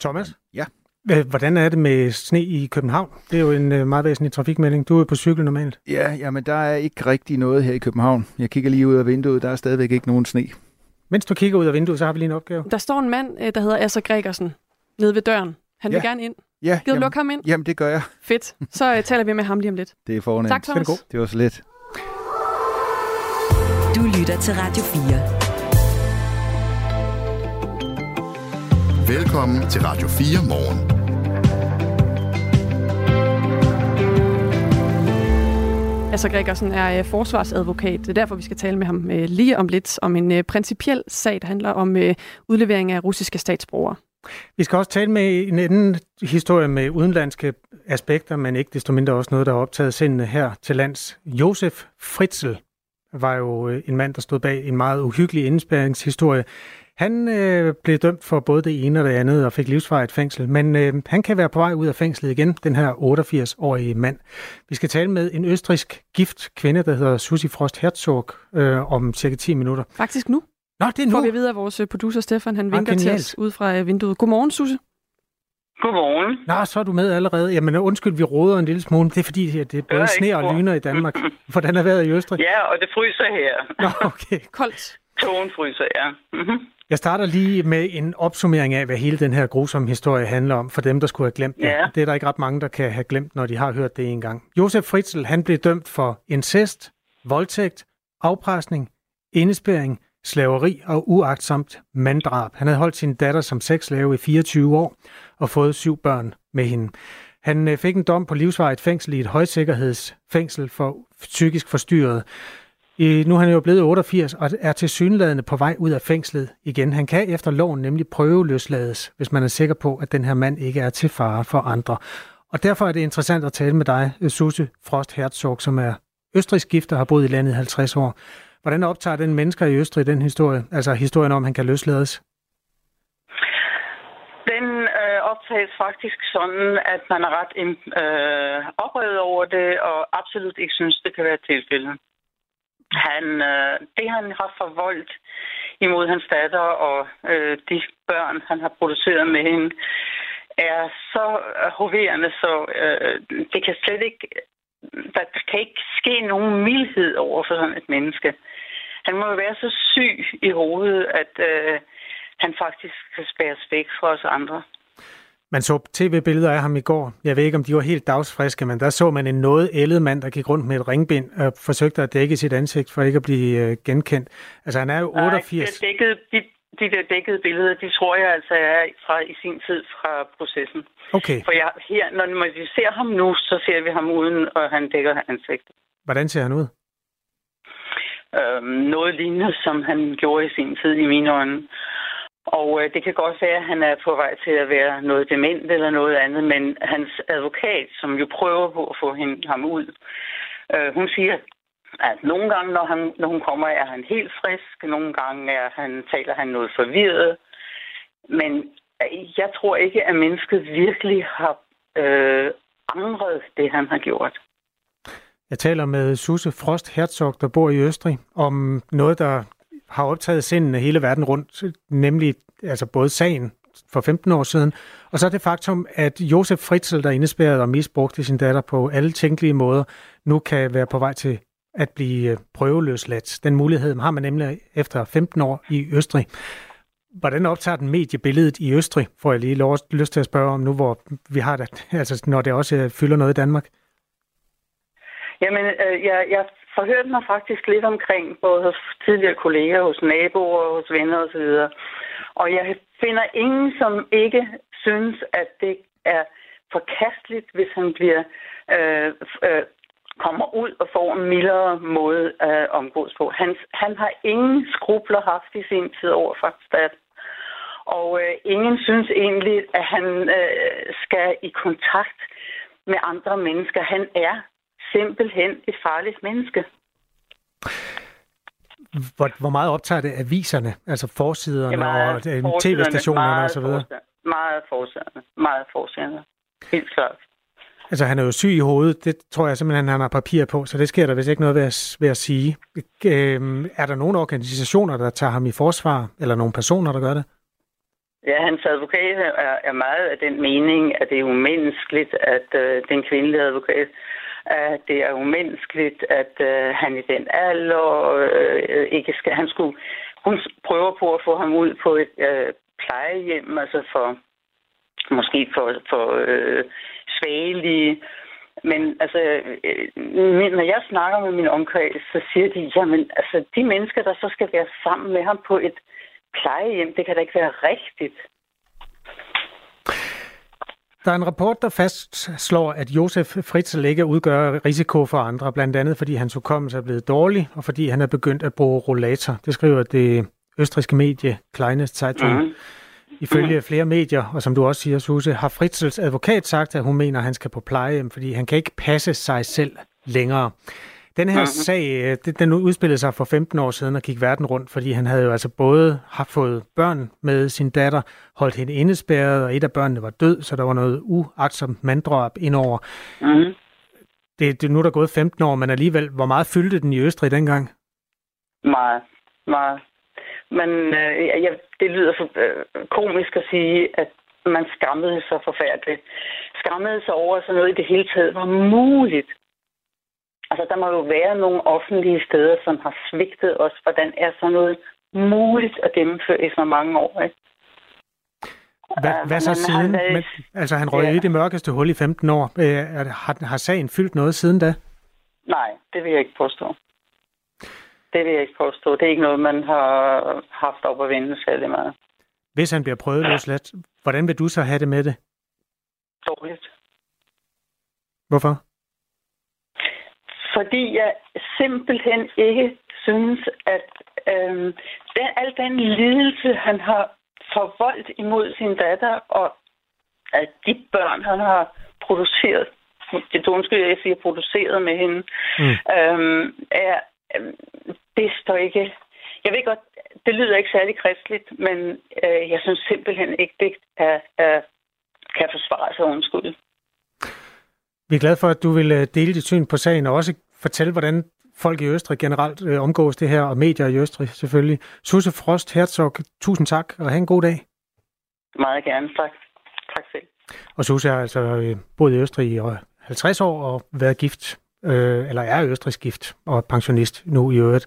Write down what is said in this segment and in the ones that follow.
Thomas? Ja. Hvordan er det med sne i København? Det er jo en øh, meget væsentlig trafikmelding. Du er på cykel normalt. Ja, jamen der er ikke rigtig noget her i København. Jeg kigger lige ud af vinduet, der er stadigvæk ikke nogen sne. Mens du kigger ud af vinduet, så har vi lige en opgave. Der står en mand, øh, der hedder Asser Gregersen, nede ved døren. Han vil Ja. gerne ind. Ja, Gider du lukke ham ind? jamen det gør jeg. Fedt. Så uh, taler vi med ham lige om lidt. Det er fornemt. Tak, Thomas. Det var så let. Du lytter til Radio 4. Velkommen til Radio 4 morgen. Asser Gregersen er øh, forsvarsadvokat. Det er derfor, vi skal tale med ham øh, lige om lidt om en øh, principiel sag, der handler om udlevering af russiske statsborgere. Vi skal også tale med en anden historie med udenlandske aspekter, men ikke desto mindre også noget, der har optaget sindene her til lands. Josef Fritzl var jo en mand, der stod bag en meget uhyggelig indspærringshistorie. Han øh, blev dømt for både det ene og det andet og fik livsvarigt fængsel, men øh, han kan være på vej ud af fængslet igen, den her 88-årige mand. Vi skal tale med en østrisk gift kvinde, der hedder Susi Frost Herzog, øh, om cirka 10 minutter. Faktisk nu Nå, det er får nu. vi videre af vores øh, producer Stefan. Han Ah, vinker til os ud fra øh, vinduet. Godmorgen, Susse. Godmorgen. Nå, så er du med allerede. Jamen undskyld, vi råder en lille smule. Det er fordi, at det er både sne og lyner i Danmark. Hvordan er vejret i Østrig? Ja, og det fryser her. Nå, okay. Koldt. Togen fryser, ja. Mm-hmm. Jeg starter lige med en opsummering af, hvad hele den her grusomme historie handler om, for dem, der skulle have glemt det. Ja. Det er der ikke ret mange, der kan have glemt, når de har hørt det en gang. Josef Fritzl, han blev dømt for incest, voldtægt, afpresning, indespæring, slaveri og uagtsomt manddrab. Han havde holdt sin datter som sexslave i 24 år og fået syv børn med hende. Han øh, fik en dom på livsvarigt fængsel i et højsikkerhedsfængsel for psykisk forstyrret. I, nu er han jo blevet 88 og er til synladende på vej ud af fængslet igen. Han kan efter loven nemlig prøveløslades, hvis man er sikker på, at den her mand ikke er til fare for andre. Og derfor er det interessant at tale med dig, Susse Frost Herzog, som er østrigsk gift og har boet i landet i 50 år. Hvordan optager den mennesker i Østrig den historie, altså historien om, at han kan løslades? Den øh, optages faktisk sådan, at man er ret øh, oprevet over det, og absolut ikke synes, det kan være tilfældet. Han, øh, det, han har forvoldt imod hans datter og øh, de børn, han har produceret med hende, er så hoverende, så øh, det kan slet ikke, der kan ikke ske nogen mildhed over for sådan et menneske. Han må jo være så syg i hovedet, at øh, han faktisk kan spæres væk fra os andre. Man så tv-billeder af ham i går. Jeg ved ikke, om de var helt dagsfriske, men der så man en noget ældet mand, der gik rundt med et ringbind og forsøgte at dække sit ansigt for ikke at blive øh, genkendt. Altså, han er jo 88. Nej, det dækkede, de, de der dækkede billeder, de tror jeg altså er fra i sin tid fra processen. Okay, For jeg, her, når når vi ser ham nu, så ser vi ham uden, og han dækker ansigtet. hvordan ser han ud? Øhm, noget lignende, som han gjorde i sin tid i mine øjne. Og øh, det kan godt være, at han er på vej til at være noget dement eller noget andet, men hans advokat, som jo prøver på at få hende, ham ud, øh, hun siger, at nogle gange, når, han, når hun kommer, er han helt frisk. Nogle gange er han, taler han noget forvirret. Men øh, jeg tror ikke, at mennesket virkelig har øh, angret det, han har gjort. Jeg taler med Susse Frost Herzog, der bor i Østrig, om noget, der har optaget sindene hele verden rundt, nemlig altså både sagen for 15 år siden, og så det faktum, at Josef Fritzl, der indespærrede og misbrugte sin datter på alle tænkelige måder, nu kan være på vej til at blive øh, prøveløsladt. Den mulighed har man nemlig efter 15 år i Østrig. Hvordan optager den mediebilledet i Østrig, får jeg lige lov, lyst til at spørge om nu, hvor vi har det, altså når det også øh, fylder noget i Danmark? Jamen, øh, jeg, jeg forhørte mig faktisk lidt omkring, både hos tidligere kolleger, hos naboer, hos venner osv. Og jeg finder ingen, som ikke synes, at det er forkasteligt, hvis han bliver øh, øh, kommer ud og får en mildere måde at omgås på. Han, han har ingen skrubler haft i sin tid over for. Og øh, ingen synes egentlig, at han øh, skal i kontakt med andre mennesker. Han er simpelthen et farligt menneske. Hvor, hvor meget optager det aviserne, altså forsiderne og øh, tv-stationerne meget osv.? Meget forsiderne. Meget forsiderne. Helt klart. Altså, han er jo syg i hovedet. Det tror jeg simpelthen, han har papir på, så det sker der vist ikke noget ved at, ved at sige. Øhm, er der nogle organisationer, der tager ham i forsvar, eller nogle personer, der gør det? Ja, hans advokat er, er meget af den mening, at det er umenneskeligt, at øh, den kvindelige advokat, at det er umenneskeligt, at øh, han i den alder øh, ikke skal, han skulle, hun prøver på at få ham ud på et øh, plejehjem, altså for, måske for, for øh, svagelige, men altså, øh, når jeg snakker med min omkreds, så siger de, jamen, altså, de mennesker, der så skal være sammen med ham på et plejehjem, det kan da ikke være rigtigt. Der er en rapport, der fastslår, at Josef Fritzl ikke udgør risiko for andre, blandt andet fordi hans hukommelse er blevet dårlig, og fordi han er begyndt at bruge rollator. Det skriver det østriske medie Kleines Zeitung. Mm. Ifølge flere medier, og som du også siger, Suse, har Fritzels advokat sagt, at hun mener, at han skal på plejehjem, fordi han kan ikke passe sig selv længere. Den her mm-hmm. sag, øh, den udspillede sig for 15 år siden og gik verden rundt, fordi han havde jo altså både haft fået børn med sin datter, holdt hende indespærret, og et af børnene var død, så der var noget uagtsomt manddrab indover. Mm-hmm. Det, det, nu er der gået 15 år, men alligevel, hvor meget fyldte den i Østrig dengang? Meget, meget. Men øh, ja, det lyder for øh, komisk at sige, at man skammede sig forfærdeligt. Skammede sig over, at sådan noget i det hele taget var muligt. Altså, der må jo være nogle offentlige steder, som har svigtet os. Hvordan er sådan noget muligt at gennemføre i så mange år, ikke? Hvad, hvad så siden? Været... Men, altså, han røg ja. i det mørkeste hul i 15 år. Øh, har, har sagen fyldt noget siden da? Nej, det vil jeg ikke påstå. Det vil jeg ikke påstå. Det er ikke noget, man har haft op at vinde særlig meget. Hvis han bliver prøvet løsladt, hvordan vil du så have det med det? Dårligt. Hvorfor? Fordi jeg simpelthen ikke synes, at øh, den, al den lidelse, han har forvoldt imod sin datter, og at de børn, han har produceret, det undskyld, jeg siger produceret med hende, mm. øh, er, øh, det står ikke... Jeg ved godt, det lyder ikke særlig kristeligt, men øh, jeg synes simpelthen ikke, det er, er, kan forsvare sig undskyld. Vi er glade for, at du vil øh, dele dit syn på sagen, og også fortælle, hvordan folk i Østrig generelt øh, omgås det her, og medier i Østrig selvfølgelig. Susse Frost Herzog, tusind tak, og have en god dag. Meget gerne, tak. Tak selv. Og Susse har altså øh, boet i Østrig i 50 år og været gift, øh, eller er østrigsk gift og pensionist nu i øvrigt.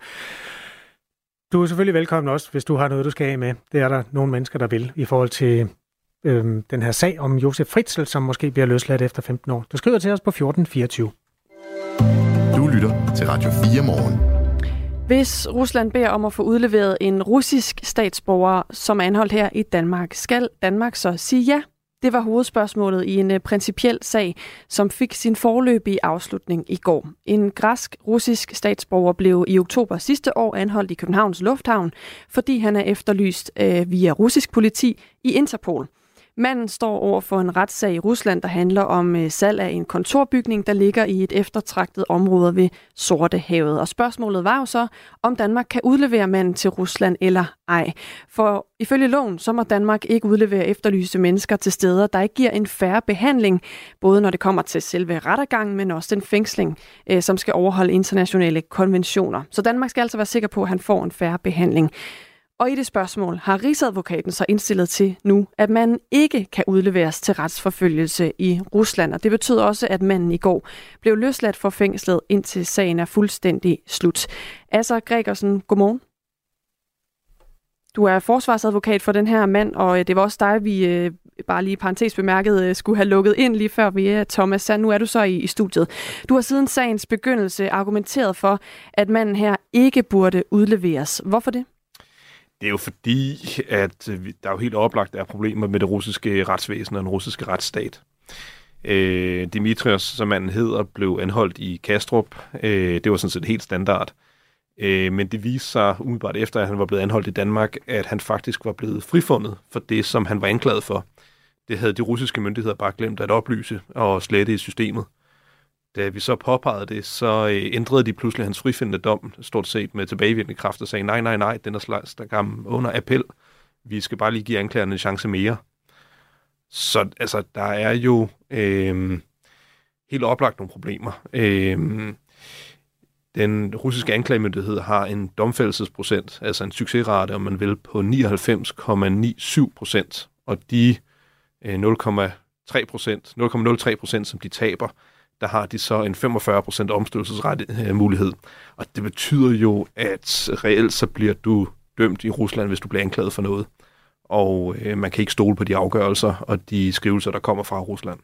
Du er selvfølgelig velkommen også, hvis du har noget, du skal af med. Det er der nogle mennesker, der vil i forhold til øh, den her sag om Josef Fritzl, som måske bliver løsladt efter 15 år. Du skriver til os på 1424. Du lytter til Radio 4 morgen. Hvis Rusland beder om at få udleveret en russisk statsborger, som er anholdt her i Danmark, skal Danmark så sige ja? Det var hovedspørgsmålet i en uh, principiel sag, som fik sin forløbige afslutning i går. En græsk-russisk statsborger blev i oktober sidste år anholdt i Københavns Lufthavn, fordi han er efterlyst uh, via russisk politi i Interpol. Manden står over for en retssag i Rusland, der handler om øh, salg af en kontorbygning, der ligger i et eftertragtet område ved Sortehavet. Og spørgsmålet var jo så, om Danmark kan udlevere manden til Rusland eller ej. For ifølge loven, så må Danmark ikke udlevere efterlyste mennesker til steder, der ikke giver en færre behandling, både når det kommer til selve rettergangen, men også den fængsling, øh, som skal overholde internationale konventioner. Så Danmark skal altså være sikker på, at han får en færre behandling. Og i det spørgsmål har Rigsadvokaten så indstillet til nu, at man ikke kan udleveres til retsforfølgelse i Rusland. Og det betyder også, at manden i går blev løsladt fra fængslet, indtil sagen er fuldstændig slut. Asser Gregersen, godmorgen. Du er forsvarsadvokat for den her mand, og øh, det var også dig, vi øh, bare lige parentes bemærket, øh, skulle have lukket ind lige før vi er Thomas Sand. Nu er du så i, i studiet. Du har siden sagens begyndelse argumenteret for, at manden her ikke burde udleveres. Hvorfor det? Det er jo fordi, at øh, der er jo helt oplagt er problemer med det russiske retsvæsen og den russiske retsstat. Øh, Dimitrios, som manden hedder, blev anholdt i Kastrup. Øh, det var sådan set helt standard. Øh, men det viste sig umiddelbart efter, at han var blevet anholdt i Danmark, at han faktisk var blevet frifundet for det, som han var anklaget for. Det havde de russiske myndigheder bare glemt at oplyse og slette i systemet. Da vi så påpegede det, så øh, ændrede de pludselig hans frifindende dom, stort set med tilbagevirkende kraft, og sagde, nej, nej, nej, den er slags, der kom under appel. Vi skal bare lige give anklagerne en chance mere. Så altså, der er jo øh, helt oplagt nogle problemer. Øh, Den russiske anklagemyndighed har en domfældelsesprocent, altså en succesrate, om man vil, på 99,97 procent, og de øh, 0,3 procent, 0,03 procent, som de taber, der har de så en 45% omstødelsesret mulighed. Og det betyder jo, at reelt så bliver du dømt i Rusland, hvis du bliver anklaget for noget. Og øh, man kan ikke stole på de afgørelser og de skrivelser, der kommer fra Rusland.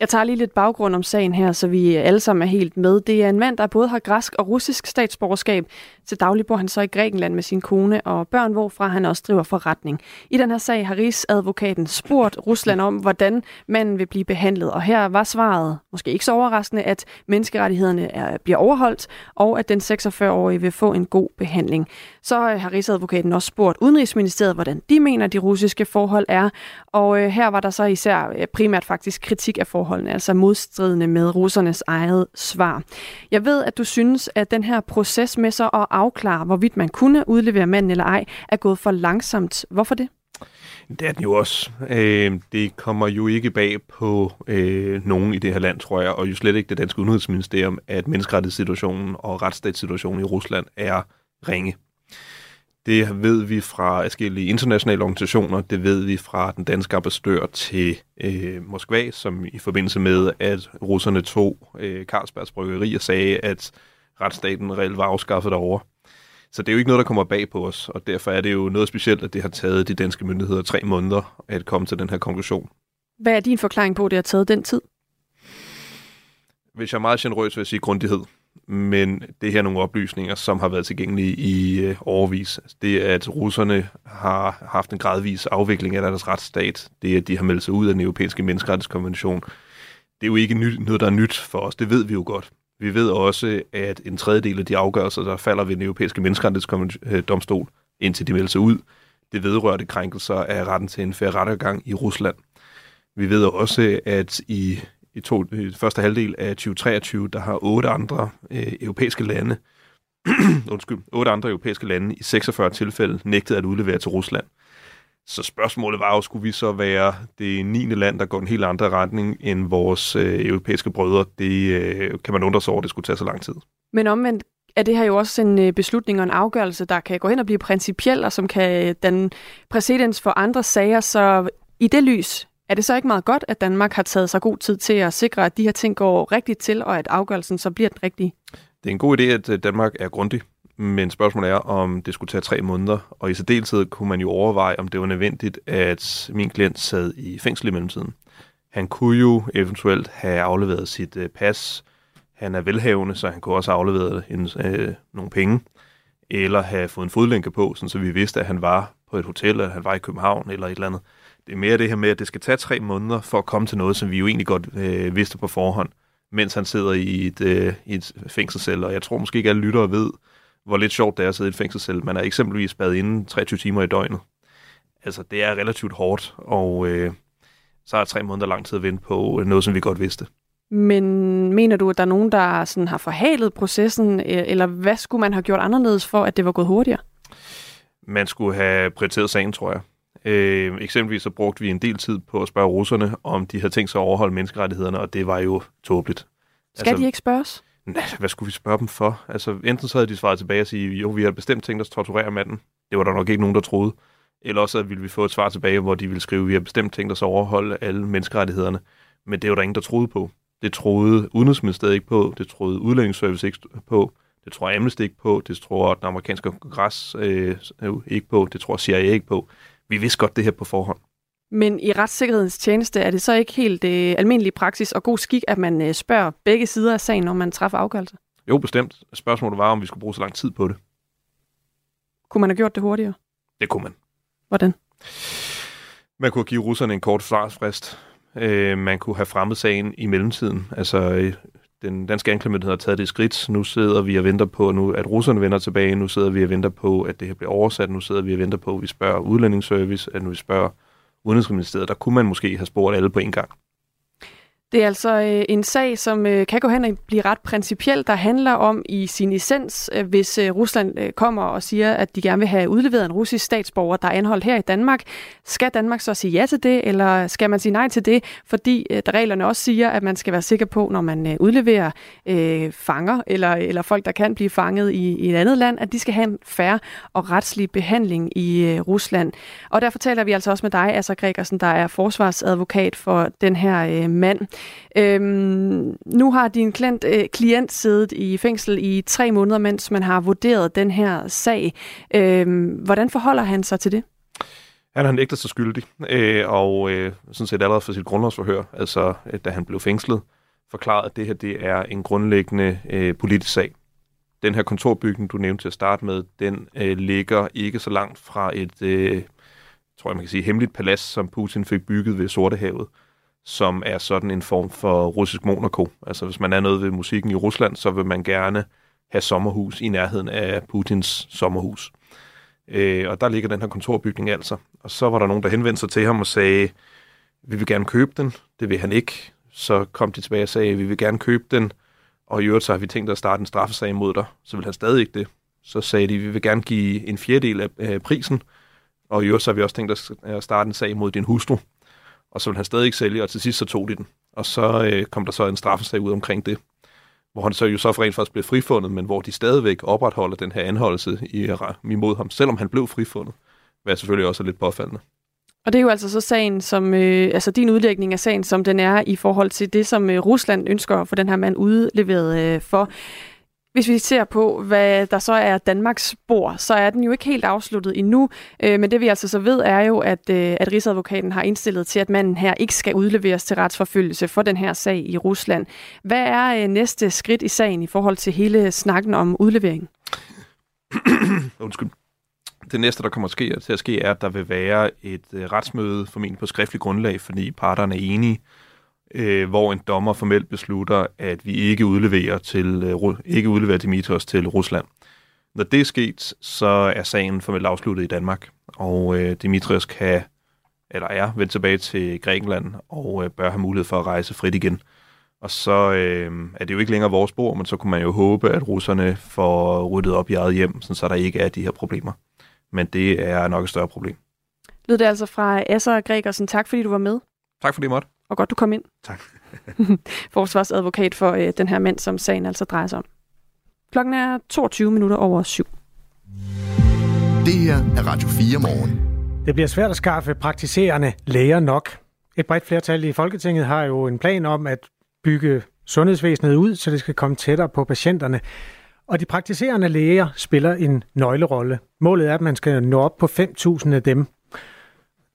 Jeg tager lige lidt baggrund om sagen her, så vi alle sammen er helt med. Det er en mand, der både har græsk og russisk statsborgerskab. Til daglig bor han så i Grækenland med sin kone og børn, hvorfra han også driver forretning. I den her sag har Rigsadvokaten spurgt Rusland om, hvordan manden vil blive behandlet. Og her var svaret, måske ikke så overraskende, at menneskerettighederne er, bliver overholdt, og at den 46-årige vil få en god behandling. Så øh, har Rigsadvokaten også spurgt Udenrigsministeriet, hvordan de mener, de russiske forhold er. Og øh, her var der så især øh, primært faktisk kritik af forholdene, altså modstridende med russernes eget svar. Jeg ved, at du synes, at den her proces med så at afklare, hvorvidt man kunne udlevere manden eller ej, er gået for langsomt. Hvorfor det? Det er den jo også. Øh, det kommer jo ikke bag på øh, nogen i det her land, tror jeg, og jo slet ikke det danske udenrigsministerium, at menneskerettighedssituationen og retsstatssituationen i Rusland er ringe. Det ved vi fra forskellige internationale organisationer, det ved vi fra den danske ambassadør til øh, Moskva, som i forbindelse med, at russerne tog øh, Carlsbergs bryggeri og sagde, at retsstaten reelt var afskaffet derovre. Så det er jo ikke noget, der kommer bag på os, og derfor er det jo noget specielt, at det har taget de danske myndigheder tre måneder at komme til den her konklusion. Hvad er din forklaring på, at det har taget den tid? Hvis jeg er meget generøs, vil jeg sige grundighed men det her er nogle oplysninger, som har været tilgængelige i øh, overvis. Altså, det er, at russerne har haft en gradvis afvikling af deres retsstat. Det er, at de har meldt sig ud af den europæiske menneskerettighedskonvention. Det er jo ikke nyt, noget, der er nyt for os. Det ved vi jo godt. Vi ved også, at en tredjedel af de afgørelser, der falder ved den europæiske menneskerettighedsdomstol, øh, indtil de melder sig ud, det vedrørte krænkelser af retten til en færre rettergang i Rusland. Vi ved også, at i i, to, i første halvdel af 2023, der har otte andre øh, europæiske lande, undskyld, otte andre europæiske lande i 46 tilfælde nægtet at udlevere til Rusland. Så spørgsmålet var jo, skulle vi så være det 9. land, der går en helt anden retning end vores øh, europæiske brødre? Det øh, kan man undre sig over, det skulle tage så lang tid. Men omvendt er det her jo også en øh, beslutning og en afgørelse, der kan gå hen og blive principiel, og som kan øh, danne præcedens for andre sager. Så i det lys, er det så ikke meget godt, at Danmark har taget sig god tid til at sikre, at de her ting går rigtigt til, og at afgørelsen så bliver den rigtige? Det er en god idé, at øh, Danmark er grundig, men spørgsmålet er, om det skulle tage tre måneder, og i særdeleshed kunne man jo overveje, om det var nødvendigt, at min klient sad i fængsel i mellemtiden. Han kunne jo eventuelt have afleveret sit øh, pas. Han er velhavende, så han kunne også have afleveret en, øh, nogle penge, eller have fået en fodlænke på, så vi vidste, at han var på et hotel, eller han var i København, eller et eller andet. Det er mere det her med, at det skal tage tre måneder for at komme til noget, som vi jo egentlig godt øh, vidste på forhånd, mens han sidder i et, øh, i et fængselscelle. Og jeg tror måske ikke, alle lyttere ved, hvor lidt sjovt det er at sidde i et fængselscelle. Man er eksempelvis spadet inden 23 timer i døgnet. Altså, det er relativt hårdt, og øh, så er tre måneder lang tid at vente på noget, som vi godt vidste. Men mener du, at der er nogen, der sådan har forhalet processen, eller hvad skulle man have gjort anderledes for, at det var gået hurtigere? Man skulle have prioriteret sagen, tror jeg. Øh, eksempelvis så brugte vi en del tid på at spørge russerne, om de havde tænkt sig at overholde menneskerettighederne, og det var jo tåbeligt. Skal altså, de ikke spørges? Nej, hvad skulle vi spørge dem for? Altså, enten så havde de svaret tilbage og sige, jo, vi har bestemt tænkt os at torturere manden. Det var der nok ikke nogen, der troede. Eller også ville vi få et svar tilbage, hvor de ville skrive, vi har bestemt tænkt os at overholde alle menneskerettighederne. Men det var der ingen, der troede på. Det troede Udenrigsministeriet ikke på, det troede Udlændingsservice ikke på, det tror Amnesty ikke på, det tror den amerikanske kongres øh, ikke på, det tror CIA ikke på vi vidste godt det her på forhånd. Men i retssikkerhedens tjeneste er det så ikke helt øh, almindelig praksis og god skik, at man øh, spørger begge sider af sagen, når man træffer afgørelse? Jo, bestemt. Spørgsmålet var, om vi skulle bruge så lang tid på det. Kunne man have gjort det hurtigere? Det kunne man. Hvordan? Man kunne give russerne en kort svarsfrist. Øh, man kunne have fremmet sagen i mellemtiden. Altså, øh, den danske anklagemyndighed har taget det skridt. Nu sidder vi og venter på, nu, at russerne vender tilbage. Nu sidder vi og venter på, at det her bliver oversat. Nu sidder vi og venter på, at vi spørger udlændingsservice, at nu vi spørger Udenrigsministeriet. Der kunne man måske have spurgt alle på en gang. Det er altså øh, en sag, som øh, kan gå hen og blive ret principiel, der handler om i sin essens, øh, hvis øh, Rusland øh, kommer og siger, at de gerne vil have udleveret en russisk statsborger, der er anholdt her i Danmark. Skal Danmark så sige ja til det, eller skal man sige nej til det? Fordi øh, der reglerne også siger, at man skal være sikker på, når man øh, udleverer øh, fanger, eller, eller folk, der kan blive fanget i, i et andet land, at de skal have en færre og retslig behandling i øh, Rusland. Og derfor taler vi altså også med dig, Asger Gregersen, der er forsvarsadvokat for den her øh, mand. Øhm, nu har din klient, øh, klient siddet i fængsel i tre måneder, mens man har vurderet den her sag. Øhm, hvordan forholder han sig til det? Han har nægtet sig skyldig, øh, og øh, sådan set allerede for sit grundlovsforhør, altså øh, da han blev fængslet, forklaret, at det her det er en grundlæggende øh, politisk sag. Den her kontorbygning, du nævnte til at starte med, den øh, ligger ikke så langt fra et, øh, tror jeg man kan sige, hemmeligt palads, som Putin fik bygget ved Sortehavet som er sådan en form for russisk Monaco. Altså hvis man er noget ved musikken i Rusland, så vil man gerne have sommerhus i nærheden af Putins sommerhus. Øh, og der ligger den her kontorbygning altså. Og så var der nogen, der henvendte sig til ham og sagde, vi vil gerne købe den. Det vil han ikke. Så kom de tilbage og sagde, vi vil gerne købe den. Og i øvrigt så har vi tænkt at starte en straffesag mod dig. Så vil han stadig ikke det. Så sagde de, vi vil gerne give en fjerdedel af prisen. Og i øvrigt så har vi også tænkt at starte en sag mod din hustru og så ville han stadig ikke sælge, og til sidst så tog de den. Og så øh, kom der så en straffesag ud omkring det, hvor han så jo så for rent faktisk blev frifundet, men hvor de stadigvæk opretholder den her anholdelse i, imod ham, selvom han blev frifundet, hvad selvfølgelig også er lidt påfaldende. Og det er jo altså så sagen, som, øh, altså din udlægning af sagen, som den er i forhold til det, som øh, Rusland ønsker at få den her mand udleveret øh, for. Hvis vi ser på, hvad der så er Danmarks spor, så er den jo ikke helt afsluttet endnu. Øh, men det vi altså så ved, er jo, at, øh, at Rigsadvokaten har indstillet til, at manden her ikke skal udleveres til retsforfølgelse for den her sag i Rusland. Hvad er øh, næste skridt i sagen i forhold til hele snakken om udlevering? Undskyld. Det næste, der kommer til at ske, er, at der vil være et øh, retsmøde, formentlig på skriftlig grundlag, fordi parterne er enige øh, hvor en dommer formelt beslutter, at vi ikke udleverer, til, øh, ikke udleverer Dimitrios til Rusland. Når det er sket, så er sagen formelt afsluttet i Danmark, og øh, Dimitrios kan, eller er, vendt tilbage til Grækenland og øh, bør have mulighed for at rejse frit igen. Og så øh, er det jo ikke længere vores spor, men så kunne man jo håbe, at russerne får ryddet op i eget hjem, så der ikke er de her problemer. Men det er nok et større problem. Lød det altså fra Asser Gregersen. Tak fordi du var med. Tak fordi du måtte og godt du kom ind. Tak. Forsvarsadvokat for øh, den her mand, som sagen altså drejer sig om. Klokken er 22 minutter over syv. Det her er Radio 4 morgen. Det bliver svært at skaffe praktiserende læger nok. Et bredt flertal i Folketinget har jo en plan om at bygge sundhedsvæsenet ud, så det skal komme tættere på patienterne. Og de praktiserende læger spiller en nøglerolle. Målet er, at man skal nå op på 5.000 af dem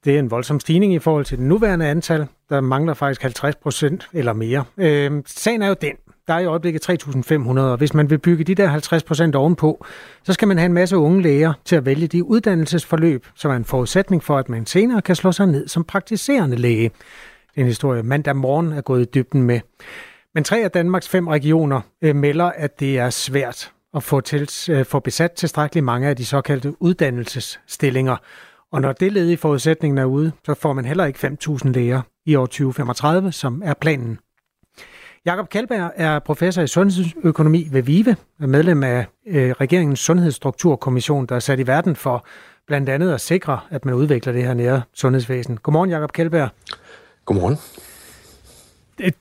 det er en voldsom stigning i forhold til det nuværende antal. Der mangler faktisk 50 procent eller mere. Øh, sagen er jo den, der er i øjeblikket 3.500, og hvis man vil bygge de der 50 procent ovenpå, så skal man have en masse unge læger til at vælge de uddannelsesforløb, som er en forudsætning for, at man senere kan slå sig ned som praktiserende læge. Det er en historie, mandag morgen er gået i dybden med. Men tre af Danmarks fem regioner øh, melder, at det er svært at få, til, øh, få besat tilstrækkeligt mange af de såkaldte uddannelsesstillinger. Og når det led i forudsætningen er ude, så får man heller ikke 5.000 læger i år 2035, som er planen. Jakob Kaldberg er professor i sundhedsøkonomi ved VIVE, og medlem af øh, regeringens sundhedsstrukturkommission, der er sat i verden for blandt andet at sikre, at man udvikler det her nære sundhedsvæsen. Godmorgen, Jakob Kaldberg. Godmorgen. Det,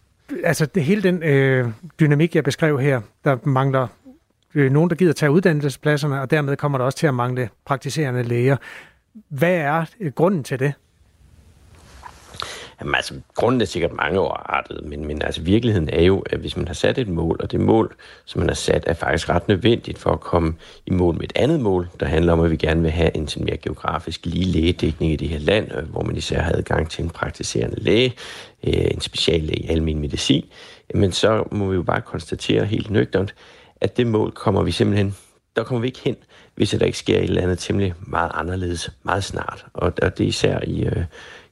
altså, det hele den øh, dynamik, jeg beskrev her, der mangler øh, nogen, der gider tage uddannelsespladserne, og dermed kommer der også til at mangle praktiserende læger. Hvad er øh, grunden til det? Jamen, altså, grunden er sikkert mange artet, men, men altså, virkeligheden er jo, at hvis man har sat et mål, og det mål, som man har sat, er faktisk ret nødvendigt for at komme i mål med et andet mål, der handler om, at vi gerne vil have en sådan mere geografisk lige lægedækning i det her land, øh, hvor man især har adgang til en praktiserende læge, øh, en speciallæge i almen medicin, men så må vi jo bare konstatere helt nøgternt, at det mål kommer vi simpelthen, der kommer vi ikke hen, hvis der ikke sker et eller andet temmelig meget anderledes meget snart. Og, og det er især i, øh,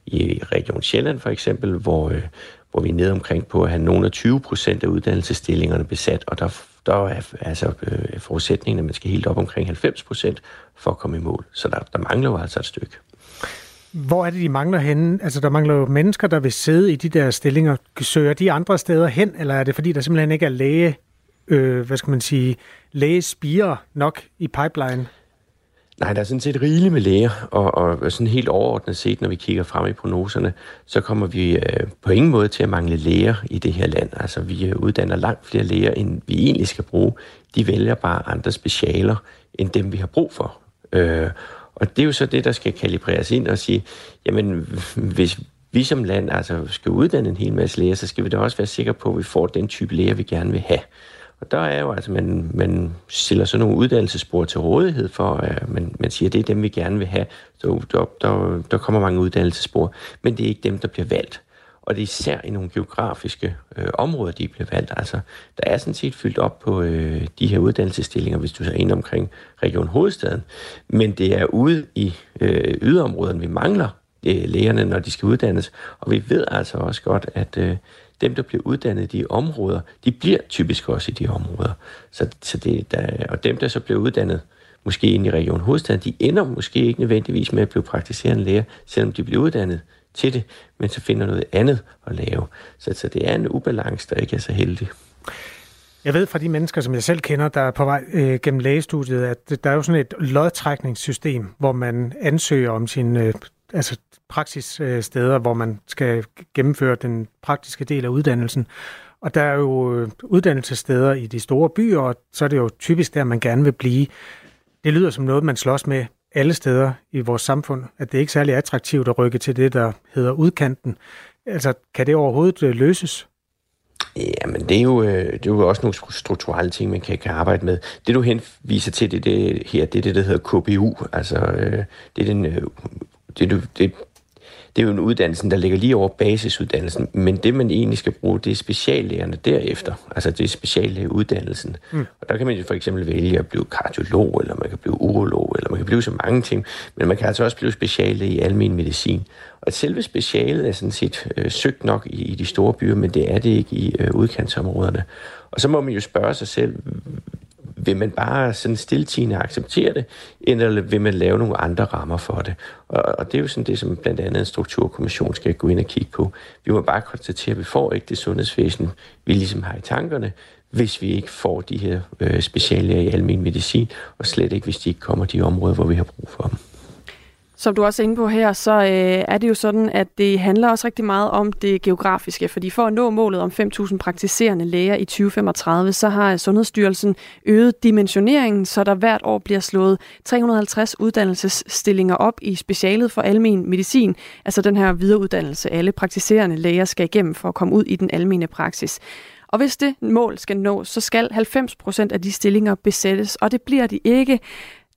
i Region Sjælland for eksempel, hvor, øh, hvor vi er nede omkring på at have nogle af 20 procent af uddannelsesstillingerne besat, og der, der er altså øh, forudsætningen, at man skal helt op omkring 90 procent for at komme i mål. Så der, der mangler jo altså et stykke. hvor er det, de mangler henne? Altså, der mangler jo mennesker, der vil sidde i de der stillinger. Søger de andre steder hen, eller er det fordi, der simpelthen ikke er læge, øh, hvad skal man sige, lægespiger nok i pipeline? Nej, der er sådan set rigeligt med læger, og, og sådan helt overordnet set, når vi kigger frem i prognoserne, så kommer vi øh, på ingen måde til at mangle læger i det her land. Altså, vi øh, uddanner langt flere læger, end vi egentlig skal bruge. De vælger bare andre specialer, end dem vi har brug for. Øh, og det er jo så det, der skal kalibreres ind og sige, jamen, hvis vi som land altså skal uddanne en hel masse læger, så skal vi da også være sikre på, at vi får den type læger, vi gerne vil have. Og der er jo altså, man, man stiller sådan nogle uddannelsesspor til rådighed for, at man, man siger, at det er dem, vi gerne vil have. Så der, der, der kommer mange uddannelsesspor, men det er ikke dem, der bliver valgt. Og det er især i nogle geografiske øh, områder, de bliver valgt. Altså, der er sådan set fyldt op på øh, de her uddannelsesstillinger, hvis du er ind omkring Region Hovedstaden. Men det er ude i øh, yderområderne, vi mangler øh, lægerne, når de skal uddannes. Og vi ved altså også godt, at øh, dem, der bliver uddannet i de områder, de bliver typisk også i de områder. Så, så det, der, og dem, der så bliver uddannet måske ind i Region Hovedstaden, de ender måske ikke nødvendigvis med at blive praktiserende læger, selvom de bliver uddannet til det, men så finder noget andet at lave. Så, så det er en ubalance, der ikke er så heldig. Jeg ved fra de mennesker, som jeg selv kender, der er på vej øh, gennem lægestudiet, at der er jo sådan et lodtrækningssystem, hvor man ansøger om sin øh, altså praksissteder, hvor man skal gennemføre den praktiske del af uddannelsen. Og der er jo øh, uddannelsessteder i de store byer, og så er det jo typisk der, man gerne vil blive. Det lyder som noget, man slås med alle steder i vores samfund, at det ikke er særlig attraktivt at rykke til det, der hedder udkanten. Altså, kan det overhovedet øh, løses? Jamen, det er, jo, øh, det er jo også nogle strukturelle ting, man kan, kan arbejde med. Det, du henviser til, det, det her, det er det, der hedder KBU. Altså, det er den, det, det, det er jo en uddannelse, der ligger lige over basisuddannelsen, men det, man egentlig skal bruge, det er speciallægerne derefter. Altså, det er speciallægeuddannelsen. Mm. Og der kan man jo for eksempel vælge at blive kardiolog, eller man kan blive urolog, eller man kan blive så mange ting, men man kan altså også blive speciallæge i almen medicin. Og selve specialet er sådan set øh, søgt nok i, i de store byer, men det er det ikke i øh, udkantsområderne. Og så må man jo spørge sig selv, vil man bare sådan stiltigende acceptere det, eller vil man lave nogle andre rammer for det? Og, og det er jo sådan det, som blandt andet en strukturkommission skal gå ind og kigge på. Vi må bare konstatere, at vi får ikke det sundhedsvæsen, vi ligesom har i tankerne, hvis vi ikke får de her øh, speciallæger i almen medicin, og slet ikke, hvis de ikke kommer de områder, hvor vi har brug for dem. Som du også er inde på her, så øh, er det jo sådan, at det handler også rigtig meget om det geografiske, fordi for at nå målet om 5.000 praktiserende læger i 2035, så har Sundhedsstyrelsen øget dimensioneringen, så der hvert år bliver slået 350 uddannelsesstillinger op i specialet for almen medicin, altså den her videreuddannelse, alle praktiserende læger skal igennem for at komme ud i den almene praksis. Og hvis det mål skal nås, så skal 90 procent af de stillinger besættes, og det bliver de ikke.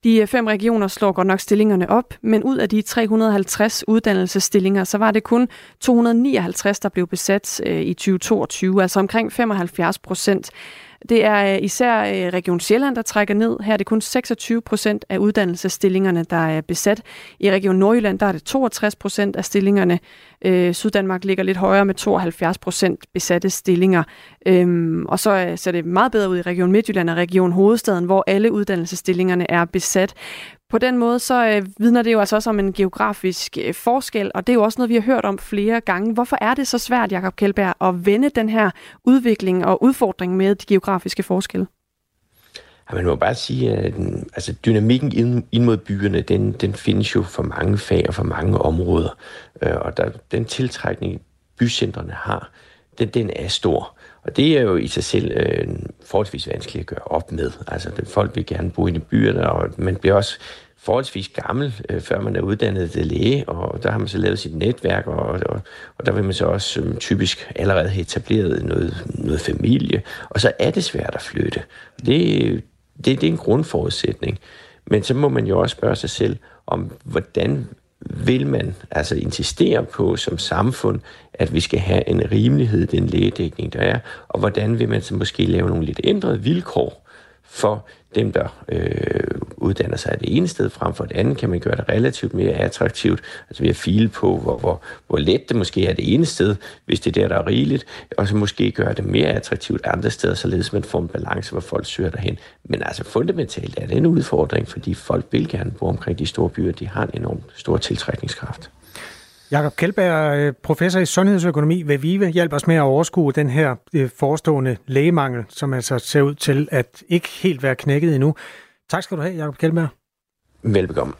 De øh, fem regioner slår godt nok stillingerne op, men ud af de 350 uddannelsesstillinger, så var det kun 259, der blev besat øh, i 2022, altså omkring 75 procent. Det er øh, især øh, Region Sjælland, der trækker ned. Her er det kun 26 procent af uddannelsesstillingerne, der er besat. I Region Nordjylland der er det 62 procent af stillingerne. Øh, Syddanmark ligger lidt højere med 72 procent besatte stillinger. Øhm, og så øh, ser det meget bedre ud i Region Midtjylland og Region Hovedstaden, hvor alle uddannelsesstillingerne er besat. På den måde så øh, vidner det jo altså også om en geografisk øh, forskel, og det er jo også noget, vi har hørt om flere gange. Hvorfor er det så svært, Jakob Kjeldberg, at vende den her udvikling og udfordring med de geografiske forskelle? Ja, man må bare sige, at øh, altså, dynamikken ind, ind mod byerne, den, den findes jo for mange fag og for mange områder. Øh, og der, den tiltrækning, bycentrene har, den, den er stor. Og det er jo i sig selv øh, forholdsvis vanskeligt at gøre op med. Altså, folk vil gerne bo i byerne, og man bliver også forholdsvis gammel, øh, før man er uddannet læge, og der har man så lavet sit netværk, og, og, og der vil man så også øh, typisk allerede have etableret noget, noget familie, og så er det svært at flytte. Det, det, det er en grundforudsætning. Men så må man jo også spørge sig selv, om hvordan vil man altså insistere på som samfund, at vi skal have en rimelighed i den lægedækning, der er, og hvordan vil man så måske lave nogle lidt ændrede vilkår for dem, der øh, uddanner sig det ene sted frem for det andet, kan man gøre det relativt mere attraktivt, altså ved at file på, hvor, hvor, hvor let det måske er det ene sted, hvis det er der, der er rigeligt, og så måske gøre det mere attraktivt andre steder, således man får en balance, hvor folk søger derhen. Men altså fundamentalt er det en udfordring, fordi folk vil gerne bo omkring de store byer, de har en enorm stor tiltrækningskraft. Jakob Kjeldberg, øh, professor i sundhedsøkonomi ved VIVE, hjælper os med at overskue den her øh, forestående lægemangel, som altså ser ud til at ikke helt være knækket endnu. Tak skal du have, Jakob Kjeldberg. Velbekomme.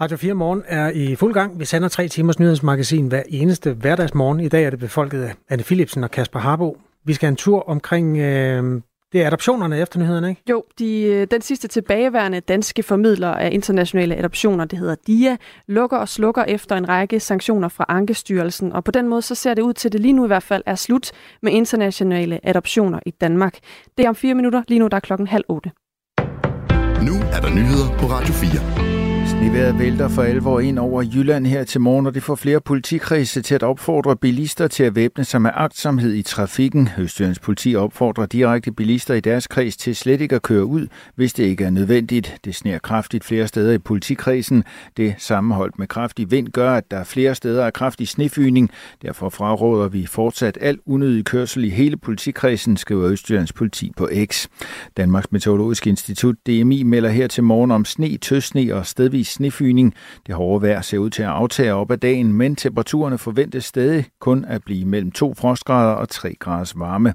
Radio 4 Morgen er i fuld gang. Vi sender tre timers nyhedsmagasin hver eneste hverdagsmorgen. I dag er det befolket af Anne Philipsen og Kasper Harbo. Vi skal en tur omkring øh, det er adoptionerne efter nyhederne, ikke? Jo, de, øh, den sidste tilbageværende danske formidler af internationale adoptioner, det hedder DIA, lukker og slukker efter en række sanktioner fra Ankestyrelsen, og på den måde så ser det ud til, at det lige nu i hvert fald er slut med internationale adoptioner i Danmark. Det er om fire minutter, lige nu der er klokken halv otte. Nu er der nyheder på Radio 4. Snevejret vælter for alvor ind over Jylland her til morgen, og det får flere politikredse til at opfordre bilister til at væbne sig med agtsomhed i trafikken. Østjyllands politi opfordrer direkte bilister i deres kreds til slet ikke at køre ud, hvis det ikke er nødvendigt. Det sner kraftigt flere steder i politikredsen. Det sammenholdt med kraftig vind gør, at der er flere steder er kraftig snefyning. Derfor fraråder vi fortsat al unødig kørsel i hele politikredsen, skriver Østjyllands politi på X. Danmarks Meteorologiske Institut DMI melder her til morgen om sne, tøsne og stedvis snefyning. Det hårde vejr ser ud til at aftage op ad dagen, men temperaturerne forventes stadig kun at blive mellem 2 frostgrader og 3 graders varme.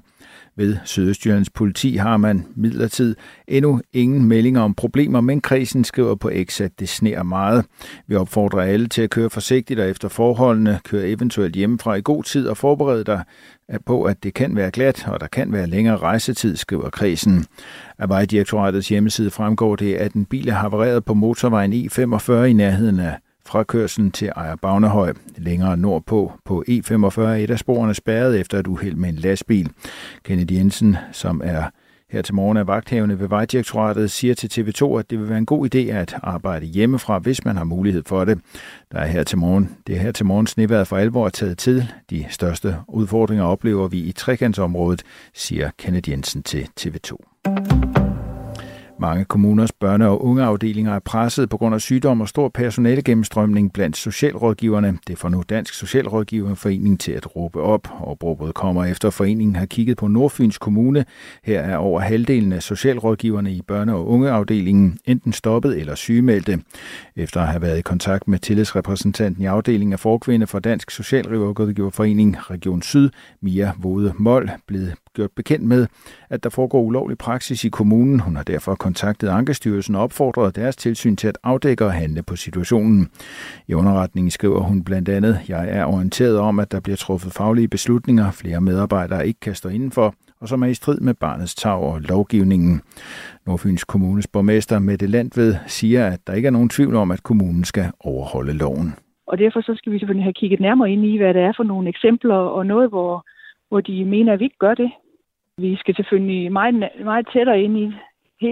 Ved Sydøstjyllands politi har man midlertid endnu ingen meldinger om problemer, men kredsen skriver på X, at det sneer meget. Vi opfordrer alle til at køre forsigtigt og efter forholdene, køre eventuelt hjemmefra i god tid og forberede dig på, at det kan være glat, og der kan være længere rejsetid, skriver kredsen. Af Vejdirektoratets hjemmeside fremgår det, at en bil er havareret på motorvejen E45 i nærheden af Frakørselen til Ejer Bagnehøj. Længere nordpå på E45 er et af sporene spærret efter et uheld med en lastbil. Kennedy Jensen, som er her til morgen er vagthavende ved Vejdirektoratet, siger til TV2, at det vil være en god idé at arbejde hjemmefra, hvis man har mulighed for det. Der er her til morgen, det er her til morgen sneværet for alvor er taget til. De største udfordringer oplever vi i trekantsområdet, siger Kennedy Jensen til TV2. Mange kommuners børne- og ungeafdelinger er presset på grund af sygdom og stor personalegennemstrømning blandt socialrådgiverne. Det får nu Dansk Socialrådgiverforening til at råbe op. og råbet kommer efter foreningen har kigget på Nordfyns Kommune. Her er over halvdelen af socialrådgiverne i børne- og ungeafdelingen enten stoppet eller sygemeldte. Efter at have været i kontakt med tillidsrepræsentanten i afdelingen af forkvinde for Dansk Socialrådgiverforening Region Syd, Mia Vode Mold, blev gjort bekendt med, at der foregår ulovlig praksis i kommunen. Hun har derfor kontaktet Ankestyrelsen og opfordret deres tilsyn til at afdække og handle på situationen. I underretningen skriver hun blandt andet, jeg er orienteret om, at der bliver truffet faglige beslutninger, flere medarbejdere ikke kan stå indenfor, og som er i strid med barnets tag og lovgivningen. Nordfyns Kommunes borgmester Mette Landved siger, at der ikke er nogen tvivl om, at kommunen skal overholde loven. Og derfor så skal vi selvfølgelig have kigget nærmere ind i, hvad det er for nogle eksempler og noget, hvor, hvor de mener, at vi ikke gør det. Vi skal selvfølgelig meget, meget tættere ind i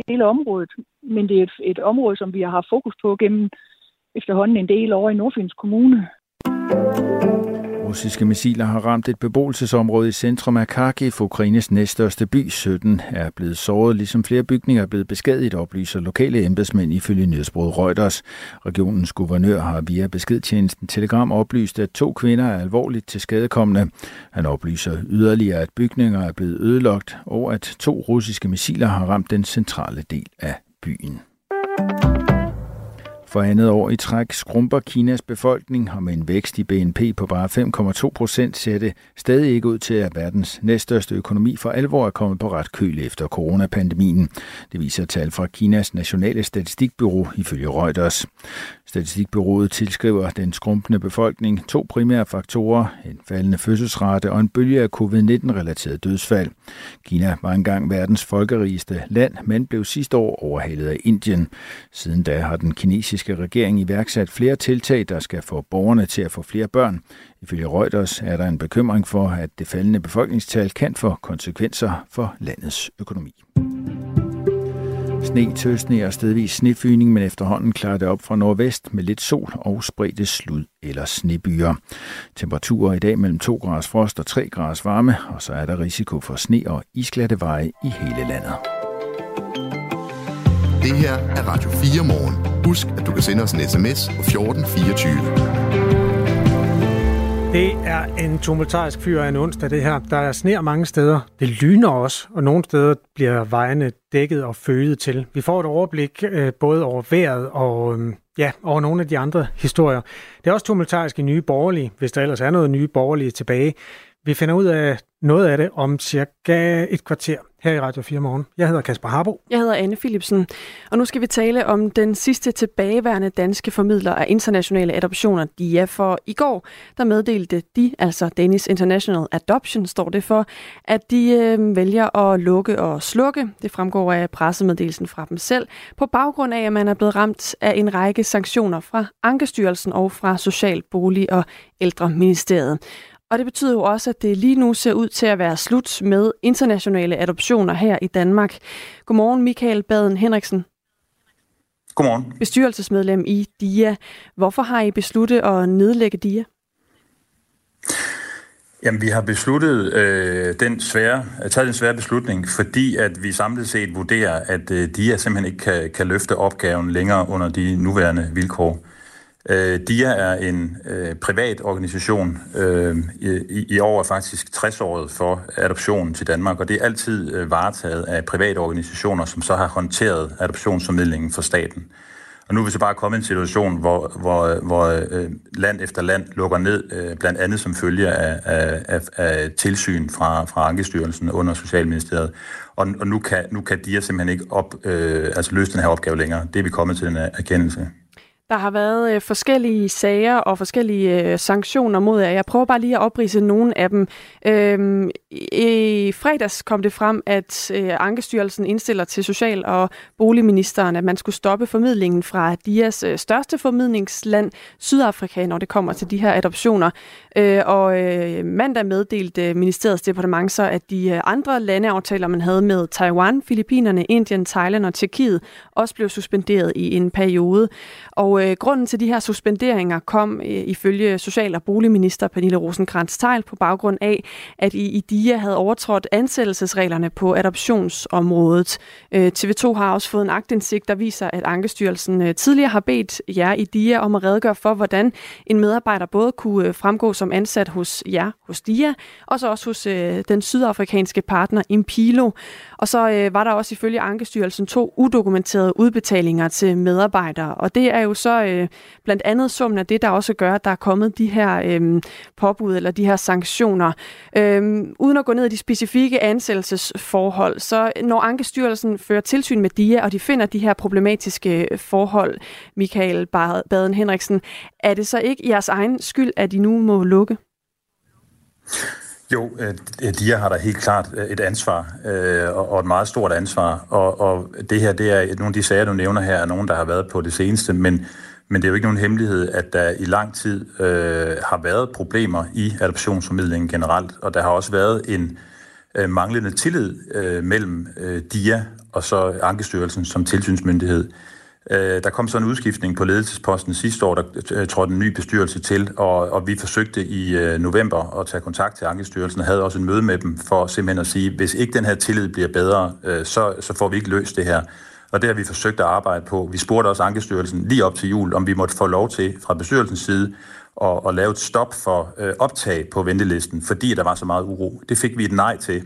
hele området, men det er et, et område, som vi har haft fokus på gennem efterhånden en del over i Nordfyns Kommune. Russiske missiler har ramt et beboelsesområde i centrum af Kharkiv, Ukraines næststørste by. 17 er blevet såret, ligesom flere bygninger er blevet beskadiget, oplyser lokale embedsmænd ifølge nyhedsbruget Reuters. Regionens guvernør har via beskedtjenesten Telegram oplyst, at to kvinder er alvorligt til skadekommende. Han oplyser yderligere, at bygninger er blevet ødelagt, og at to russiske missiler har ramt den centrale del af byen. For andet år i træk skrumper Kinas befolkning, og med en vækst i BNP på bare 5,2 procent ser det stadig ikke ud til, at verdens næststørste økonomi for alvor er kommet på ret køl efter coronapandemien. Det viser tal fra Kinas nationale statistikbyrå ifølge Reuters. Statistikbyrået tilskriver den skrumpende befolkning to primære faktorer, en faldende fødselsrate og en bølge af covid-19-relateret dødsfald. Kina var engang verdens folkerigeste land, men blev sidste år overhalet af Indien. Siden da har den kinesiske regering iværksat flere tiltag, der skal få borgerne til at få flere børn. Ifølge Reuters er der en bekymring for, at det faldende befolkningstal kan få konsekvenser for landets økonomi. Sne, tøsne og stedvis snefyning, men efterhånden klarer det op fra nordvest med lidt sol og spredte slud eller snebyer. Temperaturer i dag mellem 2 graders frost og 3 graders varme, og så er der risiko for sne og isglatte veje i hele landet. Det her er Radio 4 morgen. Husk, at du kan sende os en sms på 1424. Det er en tumultarisk fyr af en onsdag, det her. Der er sner mange steder. Det lyner også, og nogle steder bliver vejene dækket og føget til. Vi får et overblik øh, både over vejret og øh, ja, over nogle af de andre historier. Det er også tumultarisk i nye borgerlige, hvis der ellers er noget nye borgerlige tilbage. Vi finder ud af noget af det om cirka et kvarter her i Radio 4 Morgen. Jeg hedder Kasper Harbo. Jeg hedder Anne Philipsen, og nu skal vi tale om den sidste tilbageværende danske formidler af internationale adoptioner, DIA. For i går, der meddelte de, altså Danish International Adoption, står det for, at de øh, vælger at lukke og slukke. Det fremgår af pressemeddelelsen fra dem selv, på baggrund af, at man er blevet ramt af en række sanktioner fra Ankestyrelsen og fra Social, Bolig og Ældreministeriet. Og det betyder jo også, at det lige nu ser ud til at være slut med internationale adoptioner her i Danmark. Godmorgen, Michael Baden Henriksen. Godmorgen. Bestyrelsesmedlem i DIA. Hvorfor har I besluttet at nedlægge DIA? Jamen, vi har besluttet øh, den svære, taget den svære beslutning, fordi at vi samlet set vurderer, at øh, DIA simpelthen ikke kan, kan løfte opgaven længere under de nuværende vilkår. Øh, DIA er en øh, privat organisation øh, i, i over faktisk 60 år for adoptionen til Danmark, og det er altid øh, varetaget af private organisationer, som så har håndteret adoptionsformidlingen for staten. Og nu er vi så bare kommet i en situation, hvor, hvor, hvor øh, land efter land lukker ned, øh, blandt andet som følge af, af, af, af tilsyn fra, fra Ankestyrelsen under Socialministeriet. Og, og nu, kan, nu kan DIA simpelthen ikke op, øh, altså løse den her opgave længere. Det er vi kommet til den erkendelse. Der har været øh, forskellige sager og forskellige øh, sanktioner mod jer. Jeg prøver bare lige at oprise nogle af dem. Øhm, I fredags kom det frem, at øh, Ankestyrelsen indstiller til Social- og Boligministeren, at man skulle stoppe formidlingen fra DIAs øh, største formidlingsland, Sydafrika, når det kommer til de her adoptioner. Øh, og øh, mandag meddelte øh, Ministeriets departement så, at de øh, andre landeaftaler, man havde med Taiwan, Filippinerne, Indien, Thailand og Tjekkiet, også blev suspenderet i en periode. Og øh, grunden til de her suspenderinger kom øh, ifølge Social- og Boligminister Pernille rosenkrantz teil på baggrund af, at I, i DIA havde overtrådt ansættelsesreglerne på adoptionsområdet. Øh, TV2 har også fået en agtindsigt, der viser, at Ankestyrelsen øh, tidligere har bedt jer i DIA om at redegøre for, hvordan en medarbejder både kunne øh, fremgå som ansat hos jer, hos DIA, og så også hos øh, den sydafrikanske partner Impilo. Og så øh, var der også ifølge Ankestyrelsen to udokumenterede udbetalinger til medarbejdere, og det er jo så øh, blandt andet summen af det, der også gør, at der er kommet de her øh, påbud eller de her sanktioner. Øh, uden at gå ned i de specifikke ansættelsesforhold, så når Ankestyrelsen fører tilsyn med DIA, og de finder de her problematiske øh, forhold, Michael Baden Henriksen, er det så ikke jeres egen skyld, at I nu må lukke? Jo, øh, de DIA har da helt klart øh, et ansvar, øh, og et meget stort ansvar. Og, og det her, det er nogle af de sager, du nævner her, er nogen, der har været på det seneste, men, men det er jo ikke nogen hemmelighed, at der i lang tid øh, har været problemer i adoptionsformidlingen generelt, og der har også været en øh, manglende tillid øh, mellem øh, DIA og så Ankestyrelsen som tilsynsmyndighed. Øh, Øh, der kom så en udskiftning på ledelsesposten sidste år, der øh, trådte en ny bestyrelse til, og, og vi forsøgte i øh, november at tage kontakt til Ankestyrelsen og havde også en møde med dem for simpelthen at sige, hvis ikke den her tillid bliver bedre, øh, så, så får vi ikke løst det her. Og det har vi forsøgt at arbejde på. Vi spurgte også Ankestyrelsen lige op til jul, om vi måtte få lov til fra bestyrelsens side at, at lave et stop for optag på ventelisten, fordi der var så meget uro. Det fik vi et nej til,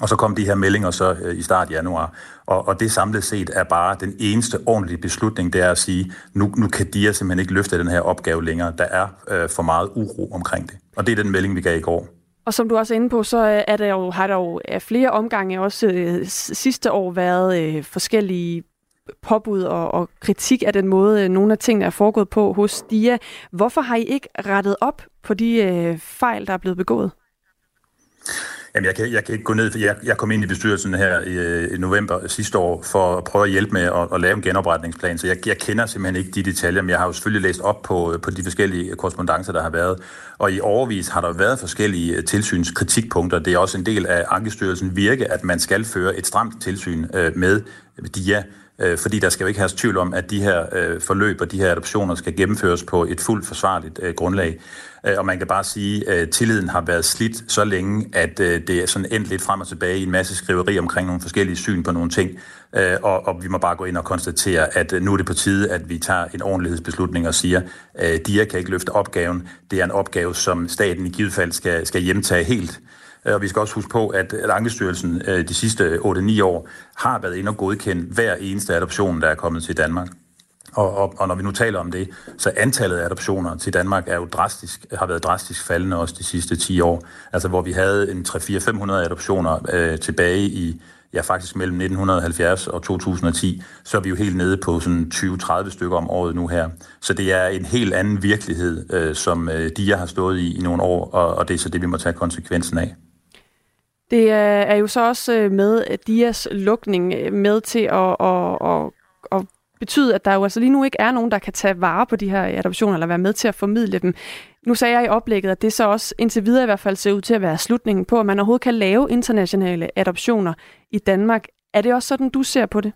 og så kom de her meldinger så øh, i start januar. Og, og det samlet set er bare den eneste ordentlige beslutning, det er at sige, nu, nu kan de simpelthen ikke løfte den her opgave længere. Der er øh, for meget uro omkring det. Og det er den melding, vi gav i går. Og som du også er inde på, så øh, er der jo, har der jo af flere omgange også øh, sidste år været øh, forskellige påbud og, og kritik af den måde, øh, nogle af tingene er foregået på hos DIA. Hvorfor har I ikke rettet op på de øh, fejl, der er blevet begået? Jamen, jeg kan, jeg kan ikke gå ned, for jeg, jeg kom ind i bestyrelsen her i, øh, i november sidste år for at prøve at hjælpe med at, at lave en genopretningsplan, så jeg, jeg kender simpelthen ikke de detaljer, men jeg har jo selvfølgelig læst op på, øh, på de forskellige korrespondencer, der har været. Og i overvis har der været forskellige øh, tilsynskritikpunkter. Det er også en del af Ankestyrelsen virke, at man skal føre et stramt tilsyn øh, med DIA, øh, fordi der skal jo ikke have tvivl om, at de her øh, forløb og de her adoptioner skal gennemføres på et fuldt forsvarligt øh, grundlag. Øh, og man kan bare sige, at tilliden har været slidt så længe, at øh, det er sådan endt lidt frem og tilbage i en masse skriveri omkring nogle forskellige syn på nogle ting. Og, og vi må bare gå ind og konstatere, at nu er det på tide, at vi tager en ordentlighedsbeslutning og siger, at DIA kan ikke løfte opgaven. Det er en opgave, som staten i givet fald skal, skal hjemtage helt. Øh, og vi skal også huske på, at Ankestyrelsen øh, de sidste 8-9 år har været inde og godkendt hver eneste adoption, der er kommet til Danmark. Og, og, og når vi nu taler om det, så antallet af adoptioner til Danmark er jo drastisk, har været drastisk faldende også de sidste 10 år. Altså hvor vi havde en 3-4-500 adoptioner øh, tilbage i, ja faktisk mellem 1970 og 2010, så er vi jo helt nede på sådan 20-30 stykker om året nu her. Så det er en helt anden virkelighed, øh, som øh, DIA har stået i i nogle år, og, og det er så det, vi må tage konsekvensen af. Det øh, er jo så også øh, med DIAs lukning øh, med til at, at, at, at betyde, at der jo altså lige nu ikke er nogen, der kan tage vare på de her adoptioner, eller være med til at formidle dem. Nu sagde jeg i oplægget, at det så også indtil videre i hvert fald ser ud til at være slutningen på, at man overhovedet kan lave internationale adoptioner i Danmark. Er det også sådan, du ser på det?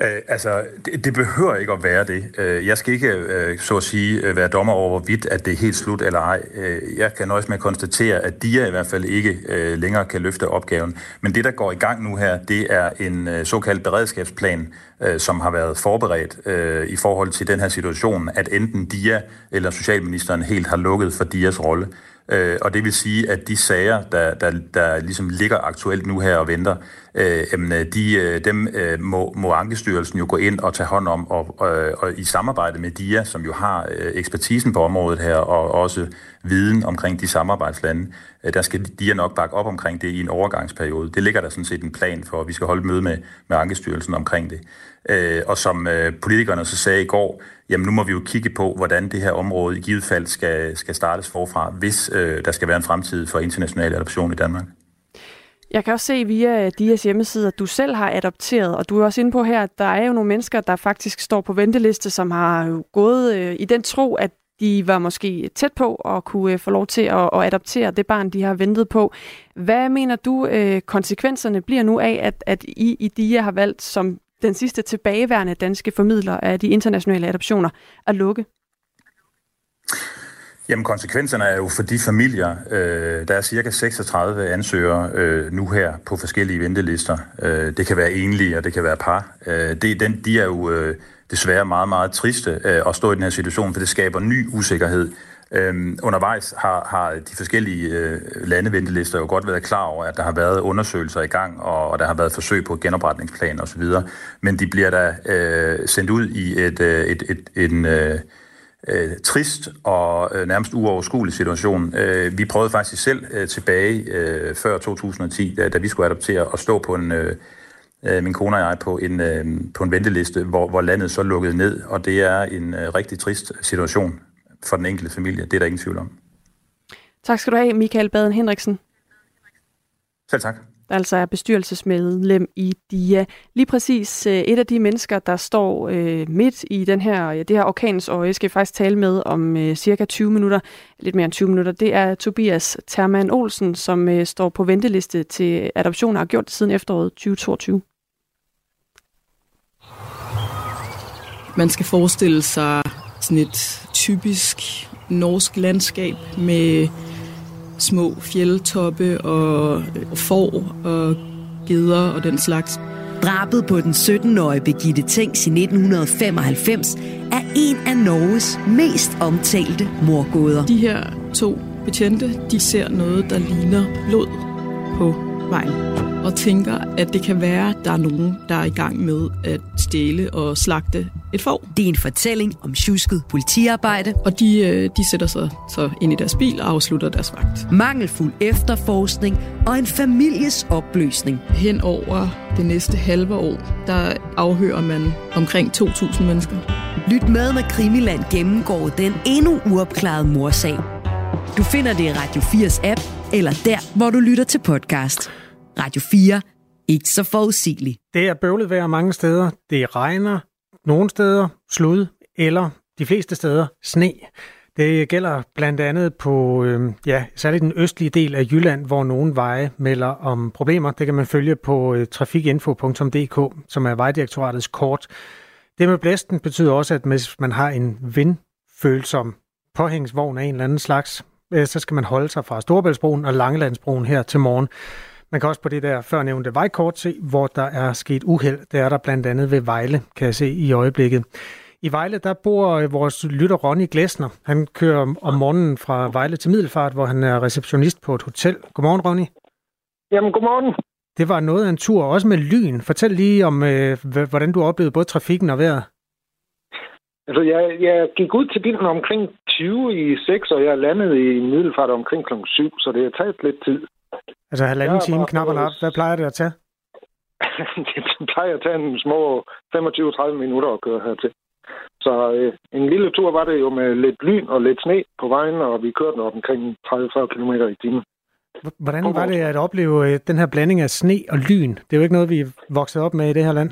Øh, altså, det, det behøver ikke at være det. Øh, jeg skal ikke, øh, så at sige, øh, være dommer over, hvorvidt at det er helt slut eller ej. Øh, jeg kan nøjes med at konstatere, at de i hvert fald ikke øh, længere kan løfte opgaven. Men det, der går i gang nu her, det er en øh, såkaldt beredskabsplan, øh, som har været forberedt øh, i forhold til den her situation, at enten DIA eller Socialministeren helt har lukket for DIAs rolle. Øh, og det vil sige, at de sager, der, der, der ligesom ligger aktuelt nu her og venter, Øh, øh, de, øh, dem øh, må, må Ankestyrelsen jo gå ind og tage hånd om, og, og, og i samarbejde med DIA, som jo har øh, ekspertisen på området her, og også viden omkring de samarbejdslande, øh, der skal DIA nok bakke op omkring det i en overgangsperiode. Det ligger der sådan set en plan for, at vi skal holde møde med, med Ankestyrelsen omkring det. Øh, og som øh, politikerne så sagde i går, jamen nu må vi jo kigge på, hvordan det her område i givet fald skal, skal startes forfra, hvis øh, der skal være en fremtid for international adoption i Danmark. Jeg kan også se via øh, DIAs hjemmeside, at du selv har adopteret, og du er også inde på her, at der er jo nogle mennesker, der faktisk står på venteliste, som har øh, gået øh, i den tro, at de var måske tæt på at kunne øh, få lov til at, at adoptere det barn, de har ventet på. Hvad mener du, øh, konsekvenserne bliver nu af, at, at I i DIA har valgt som den sidste tilbageværende danske formidler af de internationale adoptioner at lukke? Jamen konsekvenserne er jo for de familier, øh, der er cirka 36 ansøgere øh, nu her på forskellige ventelister. Øh, det kan være enlige, og det kan være par. Øh, det, den, de er jo øh, desværre meget, meget triste øh, at stå i den her situation, for det skaber ny usikkerhed Øh, undervejs har, har de forskellige øh, landeventelister jo godt været klar over, at der har været undersøgelser i gang, og, og der har været forsøg på genopretningsplan osv., men de bliver da øh, sendt ud i et, øh, et, et, en øh, øh, trist og øh, nærmest uoverskuelig situation. Øh, vi prøvede faktisk selv øh, tilbage øh, før 2010, da, da vi skulle adoptere, og stå på en... Øh, øh, min kone og jeg på en, øh, på en venteliste, hvor, hvor landet så lukkede ned, og det er en øh, rigtig trist situation for den enkelte familie. Det er der ingen tvivl om. Tak skal du have, Michael Baden Henriksen. Selv tak. Der altså er bestyrelsesmedlem i DIA. Lige præcis øh, et af de mennesker, der står øh, midt i den her, ja, det her orkanens og jeg skal faktisk tale med om øh, cirka 20 minutter, lidt mere end 20 minutter, det er Tobias Terman Olsen, som står på venteliste til adoption og har gjort det siden efteråret 2022. Man skal forestille sig sådan et typisk norsk landskab med små fjeldtoppe og får og geder og den slags. Drabet på den 17-årige Birgitte Tengs i 1995 er en af Norges mest omtalte morgåder. De her to betjente, de ser noget, der ligner blod på vejen og tænker, at det kan være, at der er nogen, der er i gang med at stjæle og slagte et får. Det er en fortælling om tjusket politiarbejde. Og de, øh, de sætter sig så ind i deres bil og afslutter deres vagt. Mangelfuld efterforskning og en families opløsning. Hen over det næste halve år, der afhører man omkring 2.000 mennesker. Lyt med, når Krimiland gennemgår den endnu uopklarede morsag. Du finder det i Radio 4's app, eller der, hvor du lytter til podcast. Radio 4. Ikke så forudsigeligt. Det er bøvlet vejr mange steder. Det regner nogle steder, slud, eller de fleste steder sne. Det gælder blandt andet på, øh, ja, særligt den østlige del af Jylland, hvor nogle veje melder om problemer. Det kan man følge på øh, trafikinfo.dk, som er Vejdirektoratets kort. Det med blæsten betyder også, at hvis man har en vindfølsom påhængsvogn af en eller anden slags, så skal man holde sig fra Storebæltsbroen og Langelandsbroen her til morgen. Man kan også på det der førnævnte vejkort se, hvor der er sket uheld. Det er der blandt andet ved Vejle, kan jeg se i øjeblikket. I Vejle, der bor øh, vores lytter Ronny Glæsner. Han kører om morgenen fra Vejle til Middelfart, hvor han er receptionist på et hotel. Godmorgen, Ronny. Jamen, godmorgen. Det var noget af en tur, også med lyn. Fortæl lige om, øh, hvordan du oplevede både trafikken og vejret. Altså, jeg, jeg gik ud til bilen omkring 20 i 6, og jeg landede i Middelfart omkring kl. 7, så det har taget lidt tid. Altså halvanden time, knap og nap. Hvad plejer det at tage? det plejer at tage en små 25-30 minutter at køre hertil. Så øh, en lille tur var det jo med lidt lyn og lidt sne på vejen, og vi kørte op omkring 30-40 km i timen. Hvordan var det at opleve øh, den her blanding af sne og lyn? Det er jo ikke noget, vi er vokset op med i det her land.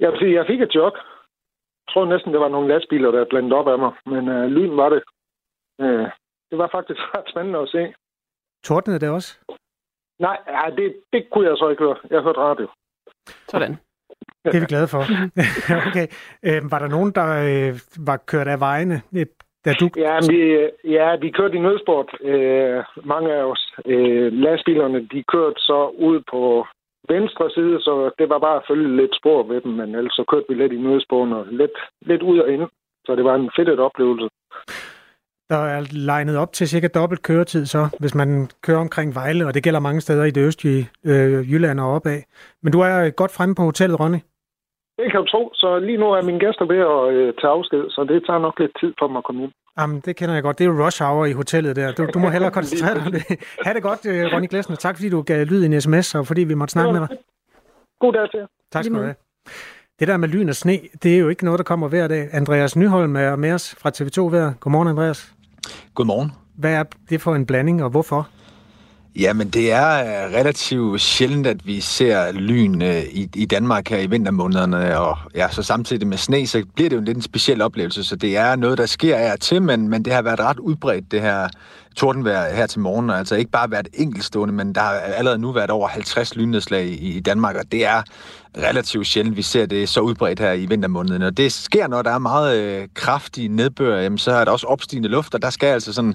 Jeg jeg fik et chok. Jeg tror næsten, det var nogle lastbiler, der blandet op af mig. Men øh, lyn var det. Øh, det var faktisk ret spændende at se. Tordnede det også? Nej, ja, det, det kunne jeg så ikke høre. Jeg hørte radio. Sådan. Det er vi glade for. okay. Øh, var der nogen, der øh, var kørt af vejene, da du... Ja, vi, ja, vi kørte i nødsport. Øh, mange af os. Øh, lastbilerne, de kørte så ud på venstre side, så det var bare at følge lidt spor ved dem, men ellers så kørte vi lidt i nødsporen og lidt, lidt ud og ind. Så det var en fedt oplevelse. Der er legnet op til cirka dobbelt køretid så, hvis man kører omkring Vejle, og det gælder mange steder i det østlige øh, Jylland og opad. Men du er godt fremme på hotellet, Ronny? Det kan du tro, så lige nu er mine gæster ved at øh, tage afsked, så det tager nok lidt tid for mig at komme ind. Jamen, det kender jeg godt. Det er jo rush hour i hotellet der. Du, du må hellere koncentrere dig om det. Ha' det godt, øh, Ronny Glæsner. Tak fordi du gav lyd i en sms, og fordi vi måtte snakke med dig. God dag til Tak skal du have. Det der med lyn og sne, det er jo ikke noget, der kommer hver dag. Andreas Nyholm er med os fra TV2 hver. Godmorgen, Andreas. Godmorgen. Hvad er det for en blanding, og hvorfor? Jamen, det er øh, relativt sjældent, at vi ser lyn øh, i, i Danmark her i vintermånederne, og ja, så samtidig med sne, så bliver det jo en lidt en speciel oplevelse, så det er noget, der sker af og til, men, men det har været ret udbredt, det her tordenvejr her til morgen, altså ikke bare været enkeltstående, men der har allerede nu været over 50 lynnedslag i, i Danmark, og det er relativt sjældent, vi ser det så udbredt her i vintermåneden. Og det sker, når der er meget øh, kraftig nedbør, jamen, så er der også opstigende luft, og der skal altså sådan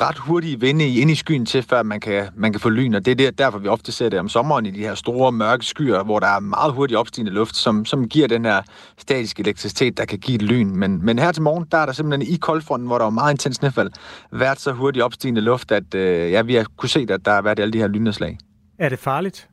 ret hurtige vinde ind i skyen til, før man kan, man kan få lyn. Og det er derfor, vi ofte ser det om sommeren i de her store mørke skyer, hvor der er meget hurtig opstigende luft, som, som giver den her statiske elektricitet, der kan give et lyn. Men, men her til morgen, der er der simpelthen i koldfronten, hvor der er meget intens nedfald, været så hurtigt opstigende luft, at øh, ja, vi har kunne se, at der har været alle de her lynnedslag. Er det farligt?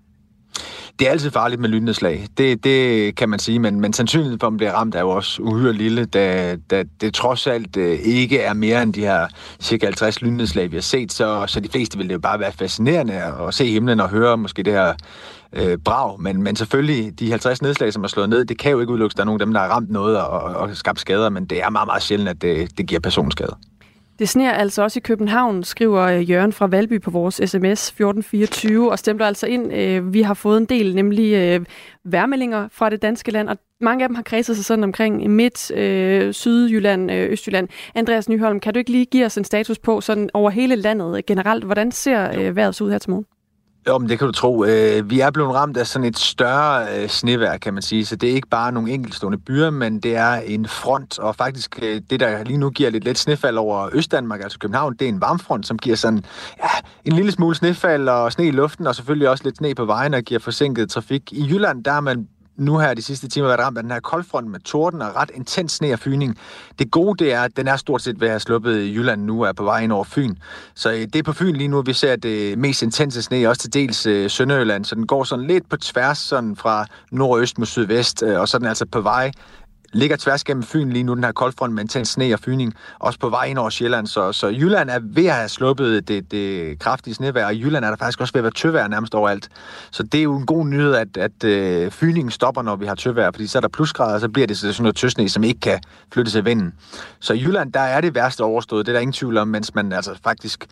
Det er altid farligt med lynnedslag. Det, det kan man sige, men, men sandsynligheden for, at man bliver ramt, er jo også uhyre lille, da, da det trods alt øh, ikke er mere end de her cirka 50 lynnedslag, vi har set, så, så de fleste vil det jo bare være fascinerende at se himlen og høre måske det her øh, brag. Men, men selvfølgelig, de 50 nedslag, som er slået ned, det kan jo ikke udelukkes, der er nogen af dem, der har ramt noget og, og skabt skader, men det er meget, meget sjældent, at det, det giver personskade. Det sner altså også i København, skriver øh, Jørgen fra Valby på vores sms 1424, og stemmer altså ind. Øh, vi har fået en del, nemlig øh, værmeldinger fra det danske land, og mange af dem har kredset sig sådan omkring Midt, Sydjylland, Østjylland. Andreas Nyholm, kan du ikke lige give os en status på sådan over hele landet generelt? Hvordan ser vejret ud her til morgen? Jo, men det kan du tro. Øh, vi er blevet ramt af sådan et større øh, snevær, kan man sige. Så det er ikke bare nogle enkeltstående byer, men det er en front. Og faktisk øh, det, der lige nu giver lidt let snefald over Østdanmark, altså København, det er en varmfront, som giver sådan ja, en lille smule snefald og sne i luften, og selvfølgelig også lidt sne på vejen og giver forsinket trafik. I Jylland, der er man nu her de sidste timer været ramt af den her koldfront med torden og ret intens sne og fyning. Det gode det er, at den er stort set ved at have sluppet i Jylland nu, er på vej ind over Fyn. Så øh, det er på Fyn lige nu, vi ser det mest intense sne, også til dels øh, Sønderjylland, så den går sådan lidt på tværs sådan fra nordøst mod sydvest, øh, og så er den altså på vej ligger tværs gennem Fyn lige nu, den her koldfront med intens sne og fyning, også på vej ind over Sjælland. Så, så Jylland er ved at have sluppet det, det kraftige snevejr, og Jylland er der faktisk også ved at være tøvejr nærmest overalt. Så det er jo en god nyhed, at, at øh, fyningen stopper, når vi har tøvejr, fordi så er der plusgrader, og så bliver det sådan noget tøsne, som ikke kan flytte sig vinden. Så i Jylland, der er det værste overstået, det er der ingen tvivl om, mens man altså faktisk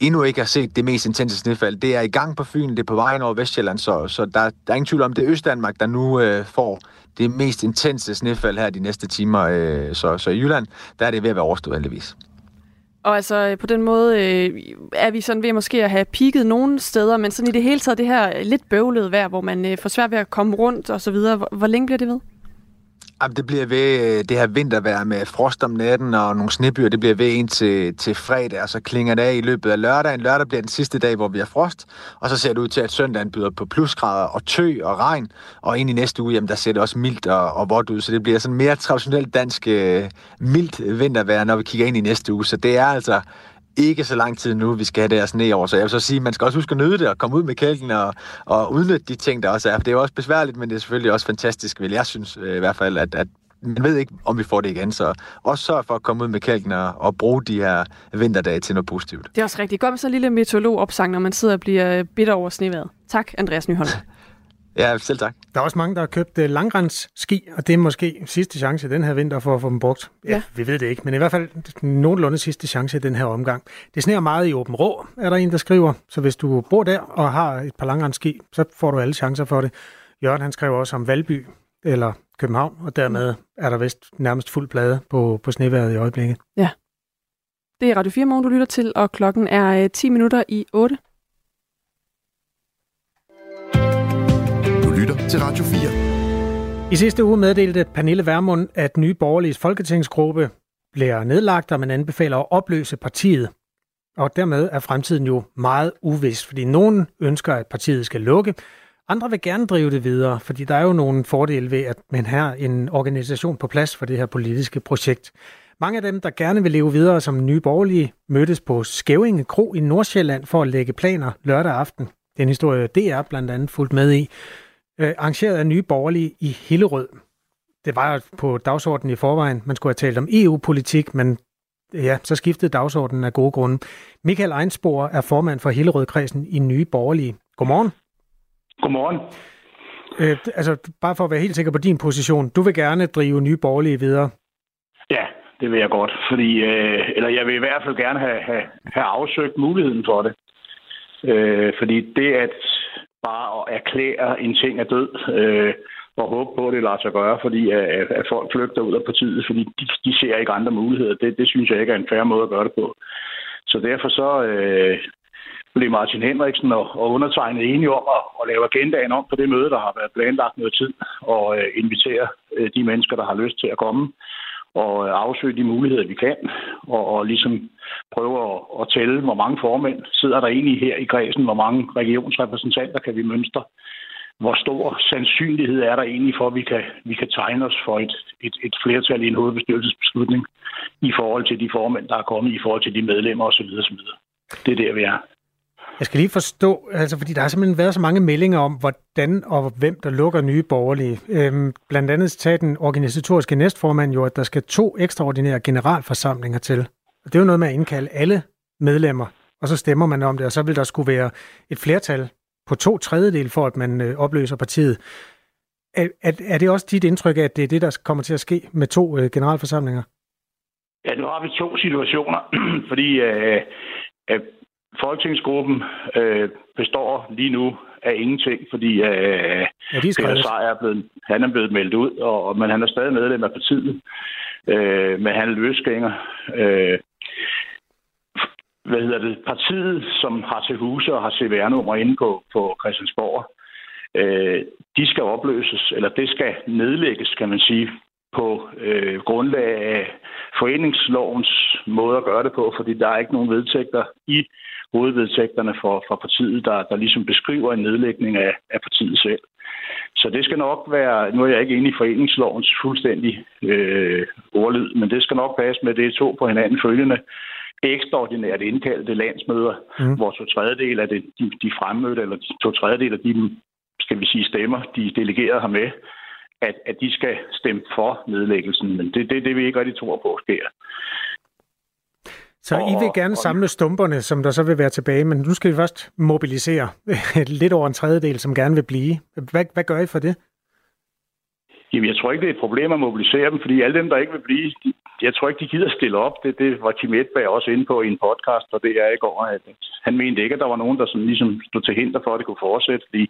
endnu ikke har set det mest intense snefald. Det er i gang på Fyn, det er på vejen over Vestjylland, så, så der, der er ingen tvivl om, det er Østdanmark, der nu øh, får det mest intense snefald her de næste timer. Øh, så, så i Jylland, der er det ved at være overstået heldigvis. Og altså øh, på den måde øh, er vi sådan ved måske at have pigget nogle steder, men sådan i det hele taget det her lidt bøvlede vejr, hvor man øh, får svært ved at komme rundt og så videre. Hvor, hvor længe bliver det ved? Jamen, det bliver ved øh, det her vintervejr med frost om natten og nogle snebyer. Det bliver ved ind til, til fredag, og så klinger det af i løbet af lørdagen. Lørdag bliver den sidste dag, hvor vi har frost. Og så ser det ud til, at søndagen byder på plusgrader og tø og regn. Og ind i næste uge, jamen, der ser det også mildt og, og vådt ud. Så det bliver sådan mere traditionelt dansk øh, mildt vintervejr, når vi kigger ind i næste uge. Så det er altså ikke så lang tid nu, vi skal have det her sne over. Så jeg vil så sige, man skal også huske at nyde det og komme ud med kælken og, og udnytte de ting, der også er. For det er jo også besværligt, men det er selvfølgelig også fantastisk, vil jeg synes øh, i hvert fald, at, at man ved ikke, om vi får det igen. Så også sørg for at komme ud med kælken og, og bruge de her vinterdage til noget positivt. Det er også rigtig godt med så en lille meteorolog-opsang, når man sidder og bliver bitter over sneværet. Tak, Andreas Nyholm. Ja, selv tak. Der er også mange, der har købt uh, langrensski, og det er måske sidste chance den her vinter for at få dem brugt. Ja, ja. vi ved det ikke, men i hvert fald nogenlunde sidste chance i den her omgang. Det sneer meget i Åben Rå, er der en, der skriver. Så hvis du bor der og har et par langrensski, så får du alle chancer for det. Jørgen, han skriver også om Valby eller København, og dermed er der vist nærmest fuld plade på, på sneværet i øjeblikket. Ja. Det er Radio 4 morgen, du lytter til, og klokken er 10 øh, minutter i 8. lytter til Radio 4. I sidste uge meddelte Pernille Vermund, at Nye Borgerliges folketingsgruppe bliver nedlagt, og man anbefaler at opløse partiet. Og dermed er fremtiden jo meget uvis, fordi nogen ønsker, at partiet skal lukke, andre vil gerne drive det videre, fordi der er jo nogle fordele ved, at man har en organisation på plads for det her politiske projekt. Mange af dem, der gerne vil leve videre som nye borgerlige, mødtes på Skævinge Kro i Nordsjælland for at lægge planer lørdag aften. Den historie DR blandt andet fulgt med i øh, arrangeret af nye borgerlige i Hillerød. Det var jo på dagsordenen i forvejen. Man skulle have talt om EU-politik, men ja, så skiftede dagsordenen af gode grunde. Michael Einsborg er formand for Hillerød-kredsen i Nye Borgerlige. Godmorgen. Godmorgen. Øh, altså, bare for at være helt sikker på din position. Du vil gerne drive Nye Borgerlige videre. Ja, det vil jeg godt. Fordi, øh, eller jeg vil i hvert fald gerne have, have, have afsøgt muligheden for det. Øh, fordi det, at bare at erklære en ting er død, øh, og håbe på, at det lader sig gøre, fordi øh, at, at folk flygter ud af partiet, fordi de, de ser ikke andre muligheder. Det, det synes jeg ikke er en færre måde at gøre det på. Så derfor så øh, blev Martin Henriksen og, og undertegnet enige om at, at lave agendaen om på det møde, der har været planlagt noget tid, og øh, invitere øh, de mennesker, der har lyst til at komme og øh, afsøge de muligheder, vi kan, og, og ligesom prøve at, at tælle, hvor mange formænd sidder der egentlig her i kredsen, hvor mange regionsrepræsentanter kan vi mønstre, hvor stor sandsynlighed er der egentlig for, at vi kan, vi kan tegne os for et, et, et flertal i en hovedbestyrelsesbeslutning i forhold til de formænd, der er kommet, i forhold til de medlemmer osv. osv. Det er der, vi er. Jeg skal lige forstå, altså fordi der har simpelthen været så mange meldinger om, hvordan og hvem der lukker nye borgerlige. Øhm, blandt andet sagde den organisatoriske næstformand jo, at der skal to ekstraordinære generalforsamlinger til. Og det er jo noget med at indkalde alle medlemmer, og så stemmer man om det, og så vil der skulle være et flertal på to tredjedel for, at man øh, opløser partiet. Er, er, er det også dit indtryk, at det er det, der kommer til at ske med to øh, generalforsamlinger? Ja, nu har vi to situationer, fordi øh, øh Folketingsgruppen øh, består lige nu af ingenting, fordi øh, ja, Peter Seier er blevet, han er blevet meldt ud, og, men han er stadig medlem af partiet. Øh, men han er løsgænger. Øh, hvad hedder det? Partiet, som har til huse og har CVR-nummer inde på, på Christiansborg, øh, de skal opløses, eller det skal nedlægges, kan man sige, på øh, grundlag af foreningslovens måde at gøre det på, fordi der er ikke nogen vedtægter i hovedvedtægterne for, for partiet, der, der ligesom beskriver en nedlægning af, af partiet selv. Så det skal nok være, nu er jeg ikke inde i foreningslovens fuldstændig øh, ordlyd, men det skal nok passe med det to på hinanden følgende ekstraordinært indkaldte landsmøder, mm. hvor to tredjedel af det, de, de fremmødte, eller to tredjedel af de, skal vi sige, stemmer, de delegerede har med, at, at de skal stemme for nedlæggelsen. Men det er det, det, vi ikke rigtig tror på sker. Så og, I vil gerne og, samle stumperne, som der så vil være tilbage, men nu skal vi først mobilisere lidt over en tredjedel, som gerne vil blive. Hvad, hvad gør I for det? Jamen, jeg tror ikke, det er et problem at mobilisere dem, fordi alle dem, der ikke vil blive, de, jeg tror ikke, de gider stille op. Det, det var Kim Edberg også inde på i en podcast, og det er i går. At han mente ikke, at der var nogen, der sådan ligesom stod til hinder for, at det kunne fortsætte, fordi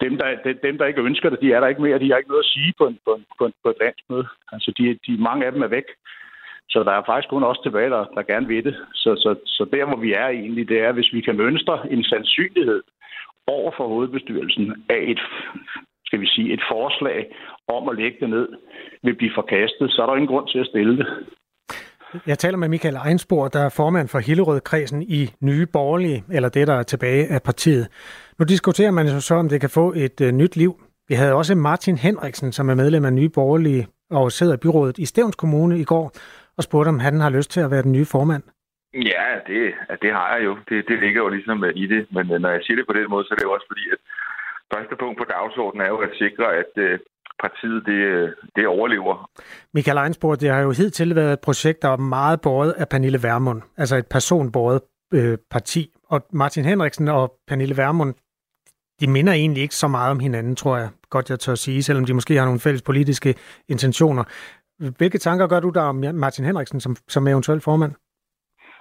dem der, dem, der ikke ønsker det, de er der ikke mere. De har ikke noget at sige på, en, på, en, på, en, på et landsmøde. Altså, de, de, mange af dem er væk. Så der er faktisk kun også tilbage, der, der gerne vil det. Så, så, så der, hvor vi er egentlig, det er, hvis vi kan mønstre en sandsynlighed over for hovedbestyrelsen af et skal vi sige, et forslag om at lægge det ned vil blive forkastet, så er der ingen grund til at stille det. Jeg taler med Michael Einsborg, der er formand for Hillerød-kredsen i Nye Borgerlige, eller det, der er tilbage af partiet. Nu diskuterer man jo så, om det kan få et øh, nyt liv. Vi havde også Martin Henriksen, som er medlem af Nye Borgerlige og sidder i byrådet i Stævns Kommune i går, og spurgte, om han har lyst til at være den nye formand. Ja, det, det har jeg jo. Det, det ligger jo ligesom i det. Men øh, når jeg siger det på den måde, så er det jo også fordi, at første punkt på dagsordenen er jo at sikre, at uh, partiet det, det overlever. Michael Einsborg, det har jo hidtil været et projekt, der er meget båret af Pernille Vermund, altså et personbåret øh, parti. Og Martin Henriksen og Pernille Vermund, de minder egentlig ikke så meget om hinanden, tror jeg godt, jeg tør sige, selvom de måske har nogle fælles politiske intentioner. Hvilke tanker gør du der om Martin Henriksen som, som eventuel formand?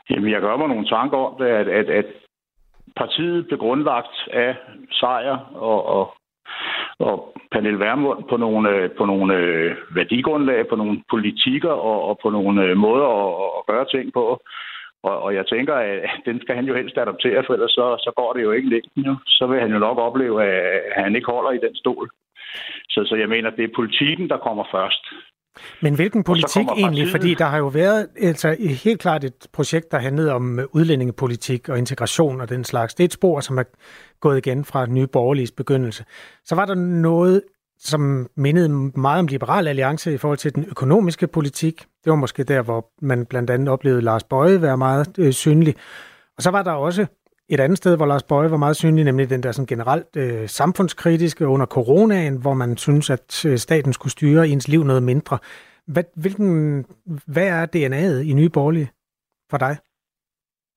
Jamen, jeg gør mig nogle tanker om det, at, at, at partiet blev grundlagt af sejr og, og, og Pernille Vermund på nogle, øh, på nogle øh, værdigrundlag, på nogle politikker og, og på nogle øh, måder at, at gøre ting på. Og, og jeg tænker, at den skal han jo helst adoptere, for ellers så, så går det jo ikke længden. Jo. Så vil han jo nok opleve, at han ikke holder i den stol. Så, så jeg mener, at det er politikken, der kommer først. Men hvilken politik egentlig? Fordi der har jo været altså, helt klart et projekt, der handlede om udlændingepolitik og integration og den slags. Det er et spor, som er gået igen fra nye borgerlige begyndelse. Så var der noget, som mindede meget om Liberal Alliance i forhold til den økonomiske politik. Det var måske der, hvor man blandt andet oplevede Lars Bøje være meget øh, synlig. Og så var der også et andet sted, hvor Lars Bøje var meget synlig, nemlig den der sådan generelt øh, samfundskritiske under coronaen, hvor man synes, at øh, staten skulle styre ens liv noget mindre. Hvad, hvilken, hvad er DNA'et i Nye Borgerlige for dig?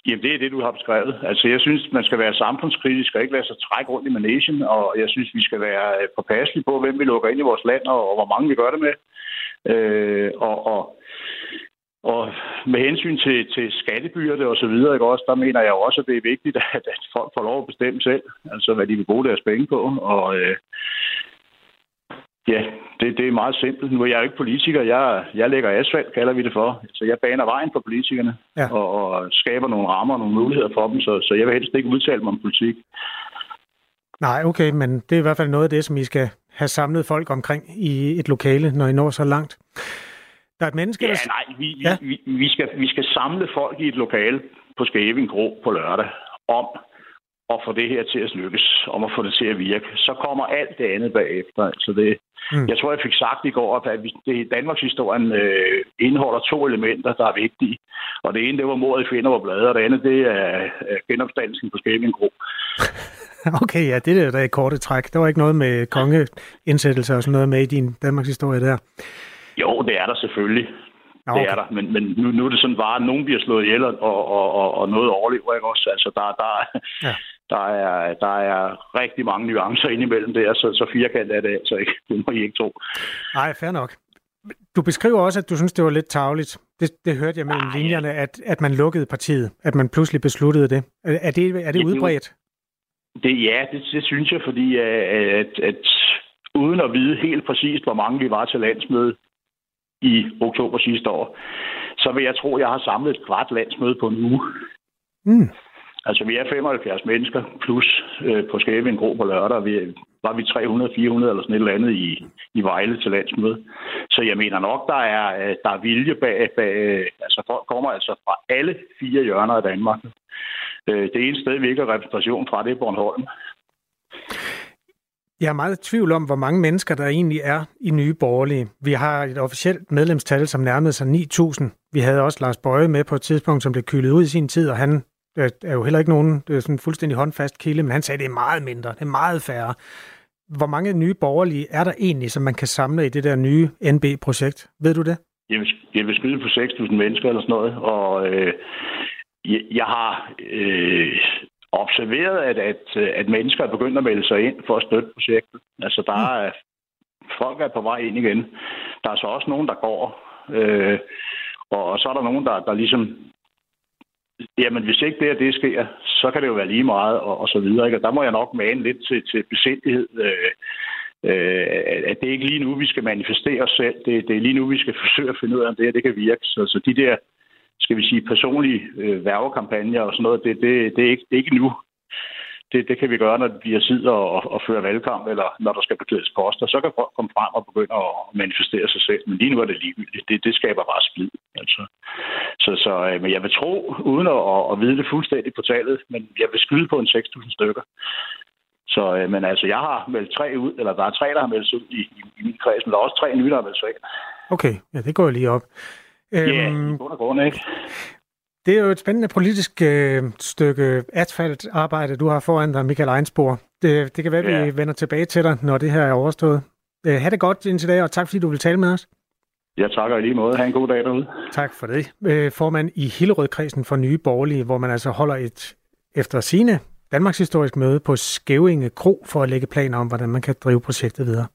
Jamen, det er det, du har beskrevet. Altså, jeg synes, man skal være samfundskritisk og ikke lade sig trække rundt i managen, og jeg synes, vi skal være øh, påpasselige på, hvem vi lukker ind i vores land, og, og hvor mange vi gør det med. Øh, og, og, og med hensyn til, til skattebyrde og så videre, ikke også, der mener jeg også, at det er vigtigt, at, at folk får lov at bestemme selv, altså hvad de vil bruge deres penge på. Og øh, Ja, det, det er meget simpelt. Nu er jeg jo ikke politiker. Jeg, jeg lægger asfalt, kalder vi det for. Så jeg baner vejen for politikerne ja. og, og skaber nogle rammer og nogle muligheder for dem. Så, så jeg vil helst ikke udtale mig om politik. Nej, okay, men det er i hvert fald noget af det, som I skal have samlet folk omkring i et lokale, når I når så langt. Der er et menneske, ja, der... nej, vi, ja. vi, vi, skal, vi skal samle folk i et lokale på Skæving Grå på lørdag om at få det her til at lykkes, om at få det til at virke. Så kommer alt det andet bagefter. Altså det, mm. Jeg tror, jeg fik sagt i går, at det, Danmarks historien øh, indeholder to elementer, der er vigtige. Og det ene, det var mordet i Finderup Blade, og det andet, det er genopstandelsen på Skævingengro. Okay, ja, det er da et korte træk. Der var ikke noget med kongeindsættelse og sådan noget med i din Danmarks historie der. Det er der selvfølgelig. Okay. Det er der, men, men nu, nu er det sådan bare, at nogen bliver slået ihjel, og, og, og, og noget overlever, ikke også? Altså, der, der, ja. der, er, der er rigtig mange nuancer indimellem der, så, så firkant er det altså ikke. Det må I ikke tro. Nej, fair nok. Du beskriver også, at du synes, det var lidt tageligt. Det, det hørte jeg mellem Ej, linjerne, at, at man lukkede partiet, at man pludselig besluttede det. Er det, er det udbredt? Det, ja, det, det synes jeg, fordi at, at, at uden at vide helt præcist, hvor mange vi var til landsmøde, i oktober sidste år, så vil jeg tro, at jeg har samlet et kvart landsmøde på en uge. Mm. Altså, vi er 75 mennesker, plus øh, på Skæving Gro på lørdag, vi, var vi 300-400 eller sådan et eller andet i, i Vejle til landsmøde. Så jeg mener nok, der er, øh, der er vilje bag, bag, altså folk kommer altså fra alle fire hjørner af Danmark. Øh, det eneste sted, vi ikke har repræsentation fra, det er Bornholm. Jeg er meget i tvivl om, hvor mange mennesker der egentlig er i Nye Borgerlige. Vi har et officielt medlemstal, som nærmede sig 9.000. Vi havde også Lars Bøje med på et tidspunkt, som blev kyldet ud i sin tid, og han øh, er jo heller ikke nogen det er sådan fuldstændig håndfast kilde, men han sagde, at det er meget mindre, det er meget færre. Hvor mange nye borgerlige er der egentlig, som man kan samle i det der nye NB-projekt? Ved du det? Jeg vil, jeg vil skyde på 6.000 mennesker eller sådan noget, og øh, jeg, jeg har øh, observeret, at, at, at mennesker er begyndt at melde sig ind for at støtte projektet. Altså, der mm. er, folk er på vej ind igen. Der er så også nogen, der går. Øh, og, og så er der nogen, der, der ligesom... Jamen, hvis ikke det og det sker, så kan det jo være lige meget, og, og så videre. Ikke? Og der må jeg nok mane lidt til, til besindighed. Øh, øh, at det er ikke lige nu, vi skal manifestere os selv. Det, det er lige nu, vi skal forsøge at finde ud af, om det her det kan virke. Så, så de der skal vi sige, personlige øh, værvekampagner og sådan noget, det, det, det, er ikke, det er ikke nu. det, det kan vi gøre, når det bliver tid at, at føre valgkamp, eller når der skal beklædes poster. Så kan folk komme frem og begynde at manifestere sig selv. Men lige nu er det ligegyldigt. Det, det skaber bare splid. Altså. Så, så, øh, men jeg vil tro, uden at, at vide det fuldstændigt på tallet, men jeg vil skyde på en 6.000 stykker. Så, øh, men altså, jeg har meldt tre ud, eller der er tre, der har meldt ud i, i, i min kreds, men der er også tre nye, der har meldt sig ind. Okay, ja, det går lige op. Ja, øhm, i bund og grund, ikke? Det er jo et spændende politisk øh, stykke asfaltarbejde, du har foran dig, Michael Einsborg. Det, det kan være, ja. vi vender tilbage til dig, når det her er overstået. Øh, ha' det godt indtil dag, og tak fordi du vil tale med os. Jeg takker i lige måde. Ha' en god dag derude. Tak for det. Øh, formand i Hillerødkredsen for Nye Borgerlige, hvor man altså holder et efter sine Danmarks historisk møde på Skævinge Kro for at lægge planer om, hvordan man kan drive projektet videre.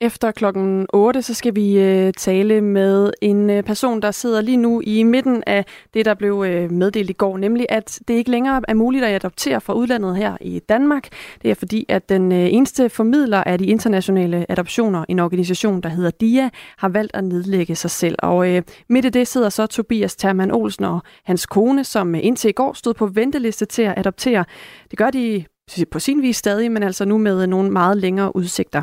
Efter klokken 8, så skal vi øh, tale med en øh, person, der sidder lige nu i midten af det, der blev øh, meddelt i går, nemlig at det ikke længere er muligt at adoptere fra udlandet her i Danmark. Det er fordi, at den øh, eneste formidler af de internationale adoptioner, en organisation, der hedder DIA, har valgt at nedlægge sig selv. Og øh, midt i det sidder så Tobias Terman Olsen og hans kone, som øh, indtil i går stod på venteliste til at adoptere. Det gør de på sin vis stadig, men altså nu med øh, nogle meget længere udsigter.